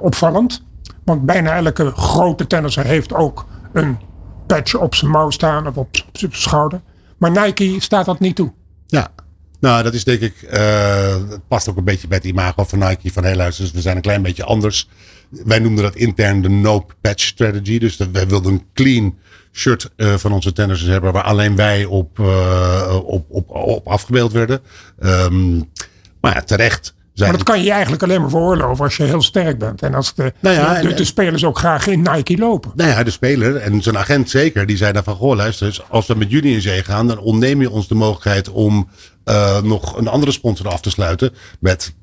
opvallend. Want bijna elke grote tennisser heeft ook een patch op zijn mouw staan of op zijn schouder. Maar Nike staat dat niet toe. Ja, nou dat is denk ik, uh, het past ook een beetje bij het imago van Nike. Van hey luister, we zijn een klein beetje anders. Wij noemden dat intern de no patch strategy. Dus dat, wij wilden een clean shirt uh, van onze tennissers hebben waar alleen wij op, uh, op, op, afgebeeld werden. Um, maar ja, terecht. Maar dat kan je eigenlijk alleen maar veroorloven als je heel sterk bent. En als de, nou ja, de, de, de, spelers ook graag in Nike lopen. Nou ja, de speler en zijn agent zeker. Die zei dan van, goh luister, als we met jullie in zee gaan. Dan ontneem je ons de mogelijkheid om uh, nog een andere sponsor af te sluiten. Met,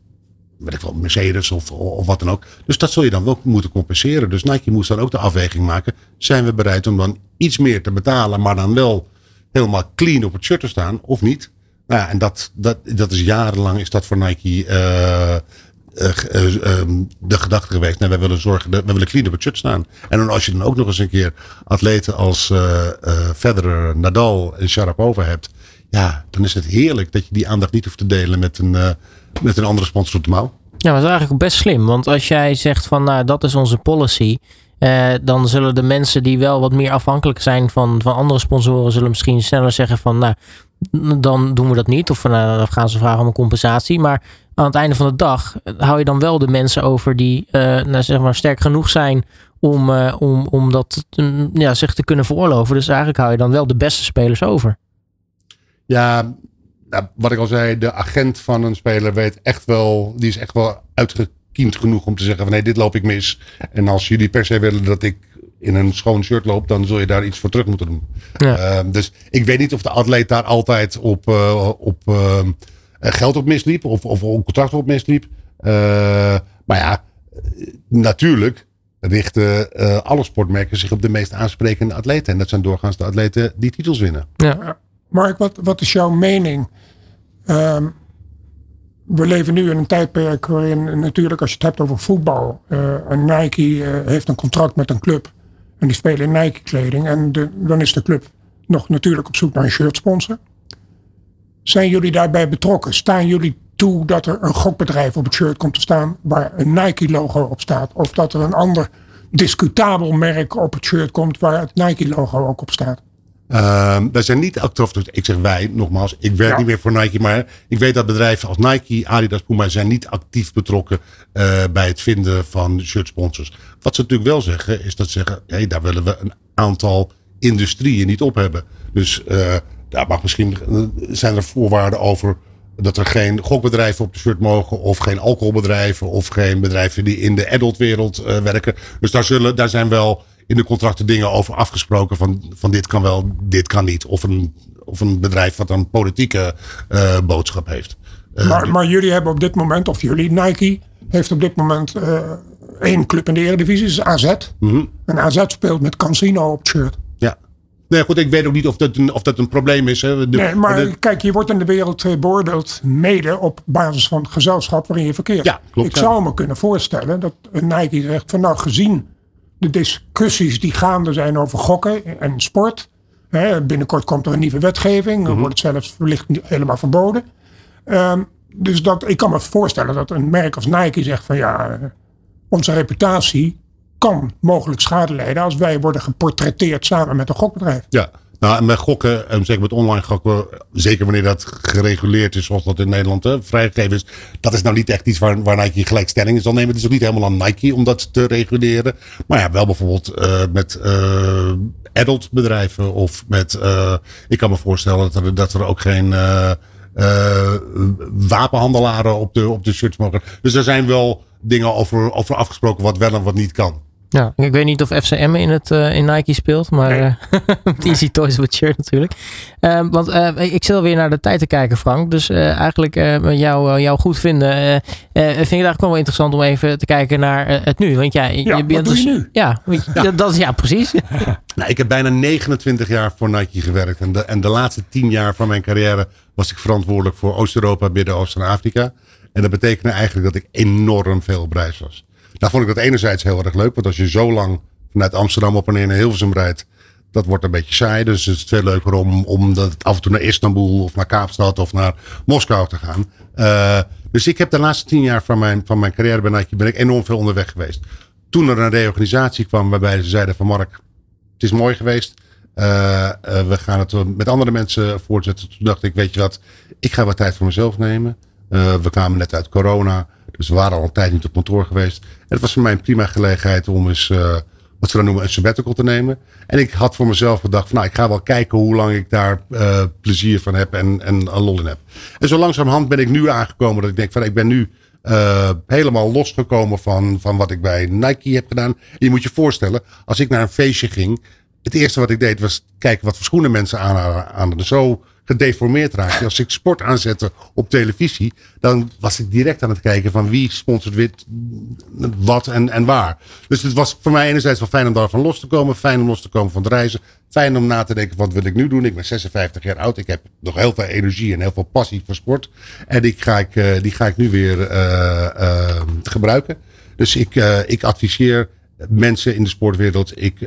weet ik wel, Mercedes of, of wat dan ook. Dus dat zul je dan wel moeten compenseren. Dus Nike moest dan ook de afweging maken. Zijn we bereid om dan iets meer te betalen. Maar dan wel helemaal clean op het shirt te staan of niet? Nou ja, en dat, dat, dat is jarenlang is dat voor Nike uh, uh, uh, de gedachte geweest. Nee, wij willen zorgen, we willen clean op het shirt staan. En dan als je dan ook nog eens een keer atleten als Federer, Nadal en Sharapova hebt. Ja, dan is het heerlijk dat je die aandacht niet hoeft te delen met een, met een andere sponsor op de mouw. Ja, dat is eigenlijk best slim. Want als jij zegt van nou, dat is onze policy. Dan zullen de mensen die wel wat meer afhankelijk zijn van, van andere sponsoren, zullen misschien sneller zeggen van nou, dan doen we dat niet. Of uh, dan gaan ze vragen om een compensatie. Maar aan het einde van de dag hou je dan wel de mensen over die uh, nou, zeg maar sterk genoeg zijn om, om, om dat ja, zich te kunnen veroorloven. Dus eigenlijk hou je dan wel de beste spelers over. Ja, nou, wat ik al zei, de agent van een speler weet echt wel, die is echt wel uitgekiend genoeg om te zeggen van nee, dit loop ik mis. En als jullie per se willen dat ik in een schoon shirt loopt, dan zul je daar iets voor terug moeten doen. Ja. Uh, dus ik weet niet of de atleet daar altijd op, uh, op uh, geld op misliep of, of een contract op misliep. maar ja, natuurlijk richten alle sportmerken zich op de meest aansprekende atleten. En dat zijn doorgaans de atleten die titels winnen. Ja. Mark, wat, wat is jouw mening? Um, we leven nu in een tijdperk waarin natuurlijk als je het hebt over voetbal. een Nike heeft een contract met een club. En die spelen in Nike kleding. En dan is de club nog natuurlijk op zoek naar een shirt sponsor. Zijn jullie daarbij betrokken? Staan jullie toe dat er een gokbedrijf op het shirt komt te staan waar een Nike logo op staat? Of dat er een ander discutabel merk op het shirt komt waar het Nike logo ook op staat? Wij zijn niet actief. Ik zeg wij, nogmaals, ik werk ja. niet meer voor Nike, maar ik weet dat bedrijven als Nike, Adidas, Puma zijn niet actief betrokken uh, bij het vinden van shirt sponsors. Wat ze natuurlijk wel zeggen, is dat ze zeggen, hé, hey, daar willen we een aantal industrieën niet op hebben. Dus uh, daar mag misschien zijn er voorwaarden over dat er geen gokbedrijven op de shirt mogen, of geen alcoholbedrijven, of geen bedrijven die in de adultwereld uh, werken. Dus daar, zullen, daar zijn wel in de contracten dingen over afgesproken van, van dit kan wel, dit kan niet. Of een, of een bedrijf wat een politieke uh, boodschap heeft. Uh, maar, maar jullie hebben op dit moment, of jullie, Nike, heeft op dit moment uh, één club in de Eredivisie, is AZ. Mm -hmm. En AZ speelt met Cancino op het shirt. Ja. Nee, goed, ik weet ook niet of dat een, of dat een probleem is. Hè. De, nee, maar de, kijk, je wordt in de wereld beoordeeld mede op basis van het gezelschap waarin je verkeert. Ja, klopt. Ik zou me kunnen voorstellen dat een Nike zegt van nou gezien de discussies die gaande zijn over gokken en sport. Hè, binnenkort komt er een nieuwe wetgeving. Dan wordt het zelfs wellicht helemaal verboden. Ehm, dus dat, ik kan me voorstellen dat een merk als Nike zegt van ja, onze reputatie kan mogelijk schade lijden als wij worden geportretteerd samen met een gokbedrijf. Ja, nou, en met gokken, en zeker met online gokken, zeker wanneer dat gereguleerd is, zoals dat in Nederland vrijgegeven is, dat is nou niet echt iets waar, waar Nike gelijkstelling zal nemen. Het is ook niet helemaal aan Nike om dat te reguleren. Maar ja, wel bijvoorbeeld uh, met uh, adult bedrijven of met, uh, ik kan me voorstellen dat er, dat er ook geen wapenhandelaren op de, op de shirts mogen. Dus er zijn wel dingen over, over afgesproken wat wel en wat niet kan. Ja, ik weet niet of FCM in, het, uh, in Nike speelt, maar nee. uh, Easy Toys with Shirt natuurlijk. Uh, want ik zit alweer naar de tijd te kijken, Frank. Dus eigenlijk jou, jou goed vinden, vind ik het eigenlijk wel interessant om even te kijken naar het nu. Want ja, ja je bent dus, nu? Ja, ja. Dat is, ja precies. nou, ik heb bijna 29 jaar voor Nike gewerkt. En de, en de laatste 10 jaar van mijn carrière was ik verantwoordelijk voor Oost-Europa, Midden-Oosten en Afrika. En dat betekende eigenlijk dat ik enorm veel op reis was. Nou vond ik dat enerzijds heel erg leuk. Want als je zo lang vanuit Amsterdam op en neer naar Hilversum rijdt. Dat wordt een beetje saai. Dus het is veel leuker om, om dat af en toe naar Istanbul of naar Kaapstad of naar Moskou te gaan. Uh, dus ik heb de laatste tien jaar van mijn, van mijn carrière bij Nike ben ik enorm veel onderweg geweest. Toen er een reorganisatie kwam waarbij ze zeiden van Mark, het is mooi geweest. Uh, uh, we gaan het met andere mensen voortzetten. Toen dacht ik, weet je wat, ik ga wat tijd voor mezelf nemen. we kwamen net uit corona. Dus we waren al een tijd niet op kantoor geweest. En het was voor mij een prima gelegenheid om eens, uh, wat ze dan noemen, een sabbatical te nemen. En ik had voor mezelf gedacht, van, nou, ik ga wel kijken hoe lang ik daar uh, plezier van heb en, en een lol in heb. En zo langzamerhand ben ik nu aangekomen dat ik denk van, ik ben nu uh, helemaal losgekomen van, van wat ik bij Nike heb gedaan. Je moet je voorstellen, als ik naar een feestje ging, het eerste wat ik deed was kijken wat voor schoenen mensen aan hadden. Zo gedeformeerd raakte. Als ik sport aanzette op televisie, dan was ik direct aan het kijken van wie sponsort wit, wat en, en waar. Dus het was voor mij enerzijds wel fijn om daarvan los te komen, fijn om los te komen van het reizen, fijn om na te denken wat wil ik nu doen. Ik ben 56 jaar oud, ik heb nog heel veel energie en heel veel passie voor sport. En die ga ik, uh, die ga ik nu weer uh, uh, gebruiken. Dus ik, ik adviseer mensen in de sportwereld. Ik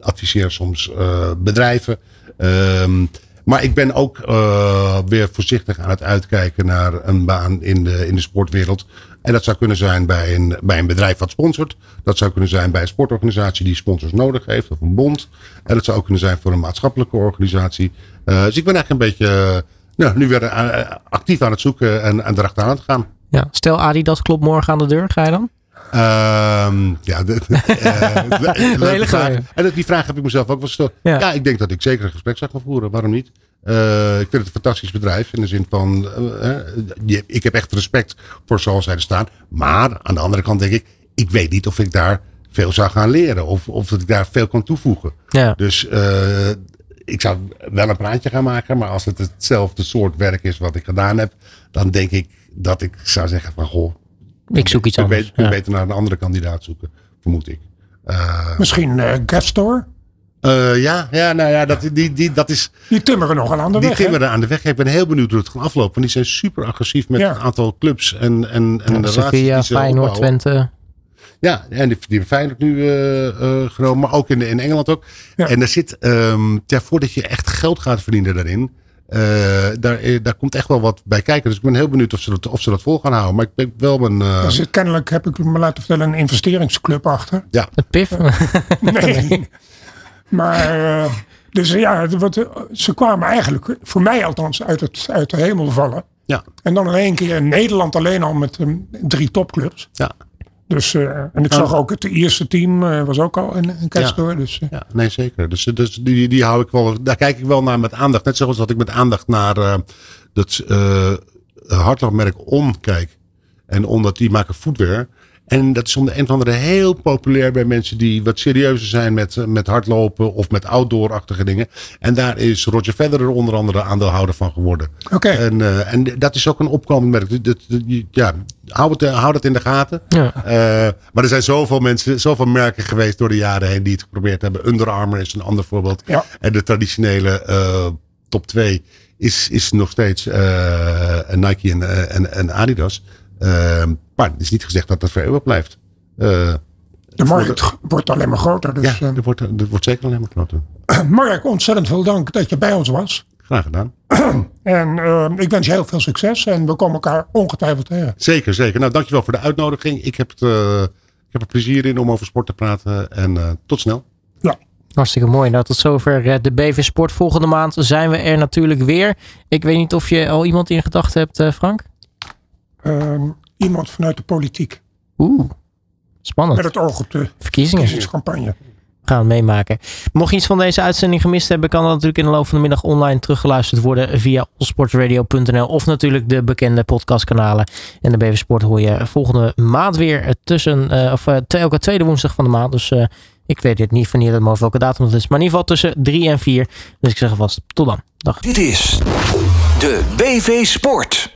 adviseer soms bedrijven. Um, maar ik ben ook uh, weer voorzichtig aan het uitkijken naar een baan in de, in de sportwereld. En dat zou kunnen zijn bij een, bij een bedrijf wat sponsort. Dat zou kunnen zijn bij een sportorganisatie die sponsors nodig heeft. Of een bond. En dat zou ook kunnen zijn voor een maatschappelijke organisatie. Uh, dus ik ben eigenlijk een beetje uh, nu weer actief aan het zoeken en, en erachteraan aan het gaan. Ja, stel Adidas klopt morgen aan de deur. Ga je dan? Um, ja, de, uh, vraag. En die vraag heb ik mezelf ook wel gesteld. Ja. ja. ik denk dat ik zeker een gesprek zou gaan voeren. Waarom niet? Uh, ik vind het een fantastisch bedrijf. In de zin van, uh, ik heb echt respect voor zoals zij er staan. Maar aan de andere kant denk ik, ik weet niet of ik daar veel zou gaan leren. Of, of dat ik daar veel kan toevoegen. Ja. Dus ik zou wel een praatje gaan maken. Maar als het hetzelfde soort werk is wat ik gedaan heb. Dan denk ik dat ik zou zeggen van, goh ik zoek iets anders. Kun ja. beter naar een andere kandidaat zoeken, vermoed ik. Uh, Misschien uh, Gapstore? Uh, ja, ja, nou ja, dat, die, die, dat is... Die timmeren nogal aan de die weg. Die timmeren aan de weg. Ik ben heel benieuwd hoe het gaat aflopen. Want die zijn super agressief met ja. een aantal clubs en, en, en ja, de Sevilla, Feyenoord, Twente. Ja, en die, die hebben Feyenoord nu uh, genomen. Maar ook in, in Engeland ook. Ja. En er zit, um, ja, voordat je echt geld gaat verdienen daarin... Uh, daar, daar komt echt wel wat bij kijken. Dus ik ben heel benieuwd of ze dat, of ze dat vol gaan houden. Maar ik ben wel mijn. Uh... Er zit kennelijk, heb ik me laten vertellen, een investeringsclub achter. Ja. Het PIF? nee. maar. Uh, dus ja, wat, ze kwamen eigenlijk, voor mij althans, uit, het, uit de hemel vallen. Ja. En dan in één keer in Nederland alleen al met um, drie topclubs. Ja. Dus, uh, en ik zag ook het eerste team uh, was ook al in Kestor. Ja. Dus, uh. ja, nee zeker. Dus, dus die, die hou ik wel, daar kijk ik wel naar met aandacht. Net zoals dat ik met aandacht naar dat hardloopmerk On kijk. En omdat die maken footwear. En dat is om de een of andere heel populair bij mensen die wat serieuzer zijn met, met hardlopen of met outdoor-achtige dingen. En daar is Roger Federer onder andere aandeelhouder van geworden. Oké. Okay. En, uh, en dat is ook een opkomend merk. Dat, dat, ja, hou het, hou het in de gaten. Ja. Uh, maar er zijn zoveel mensen, zoveel merken geweest door de jaren heen die het geprobeerd hebben. Under Armour is een ander voorbeeld. Ja. En de traditionele uh, top 2 is, is nog steeds Nike en, en, en Adidas. Uh, maar het is niet gezegd dat dat voor eeuwig blijft. Uh, De markt wordt alleen maar groter. Dus, ja, er wordt, er wordt zeker alleen maar groter. Mark, ontzettend veel dank dat je bij ons was. Graag gedaan. En uh, ik wens je heel veel succes en we komen elkaar ongetwijfeld tegen. Zeker, zeker. Nou, dankjewel voor de uitnodiging. Ik heb, het, uh, ik heb er plezier in om over sport te praten. En uh, tot snel. Ja. Hartstikke mooi. Nou, tot zover de BV Sport. Volgende maand zijn we er natuurlijk weer. Ik weet niet of je al iemand in gedachten hebt, Frank? Ehm, iemand vanuit de politiek. Oeh, spannend. Met het oog op de verkiezingen. verkiezingscampagne gaan meemaken. Mocht je iets van deze uitzending gemist hebben, kan dat natuurlijk in de loop van de middag online teruggeluisterd worden via sportradio.nl of natuurlijk de bekende podcastkanalen. En de BV Sport hoor je volgende maand weer tussen, uh, of uh, elke tweede woensdag van de maand. Dus uh, ik weet het niet van hier dat welke datum het is, maar in ieder geval tussen 3 en 4. Dus ik zeg alvast tot dan. Dag. Dit is de BV Sport.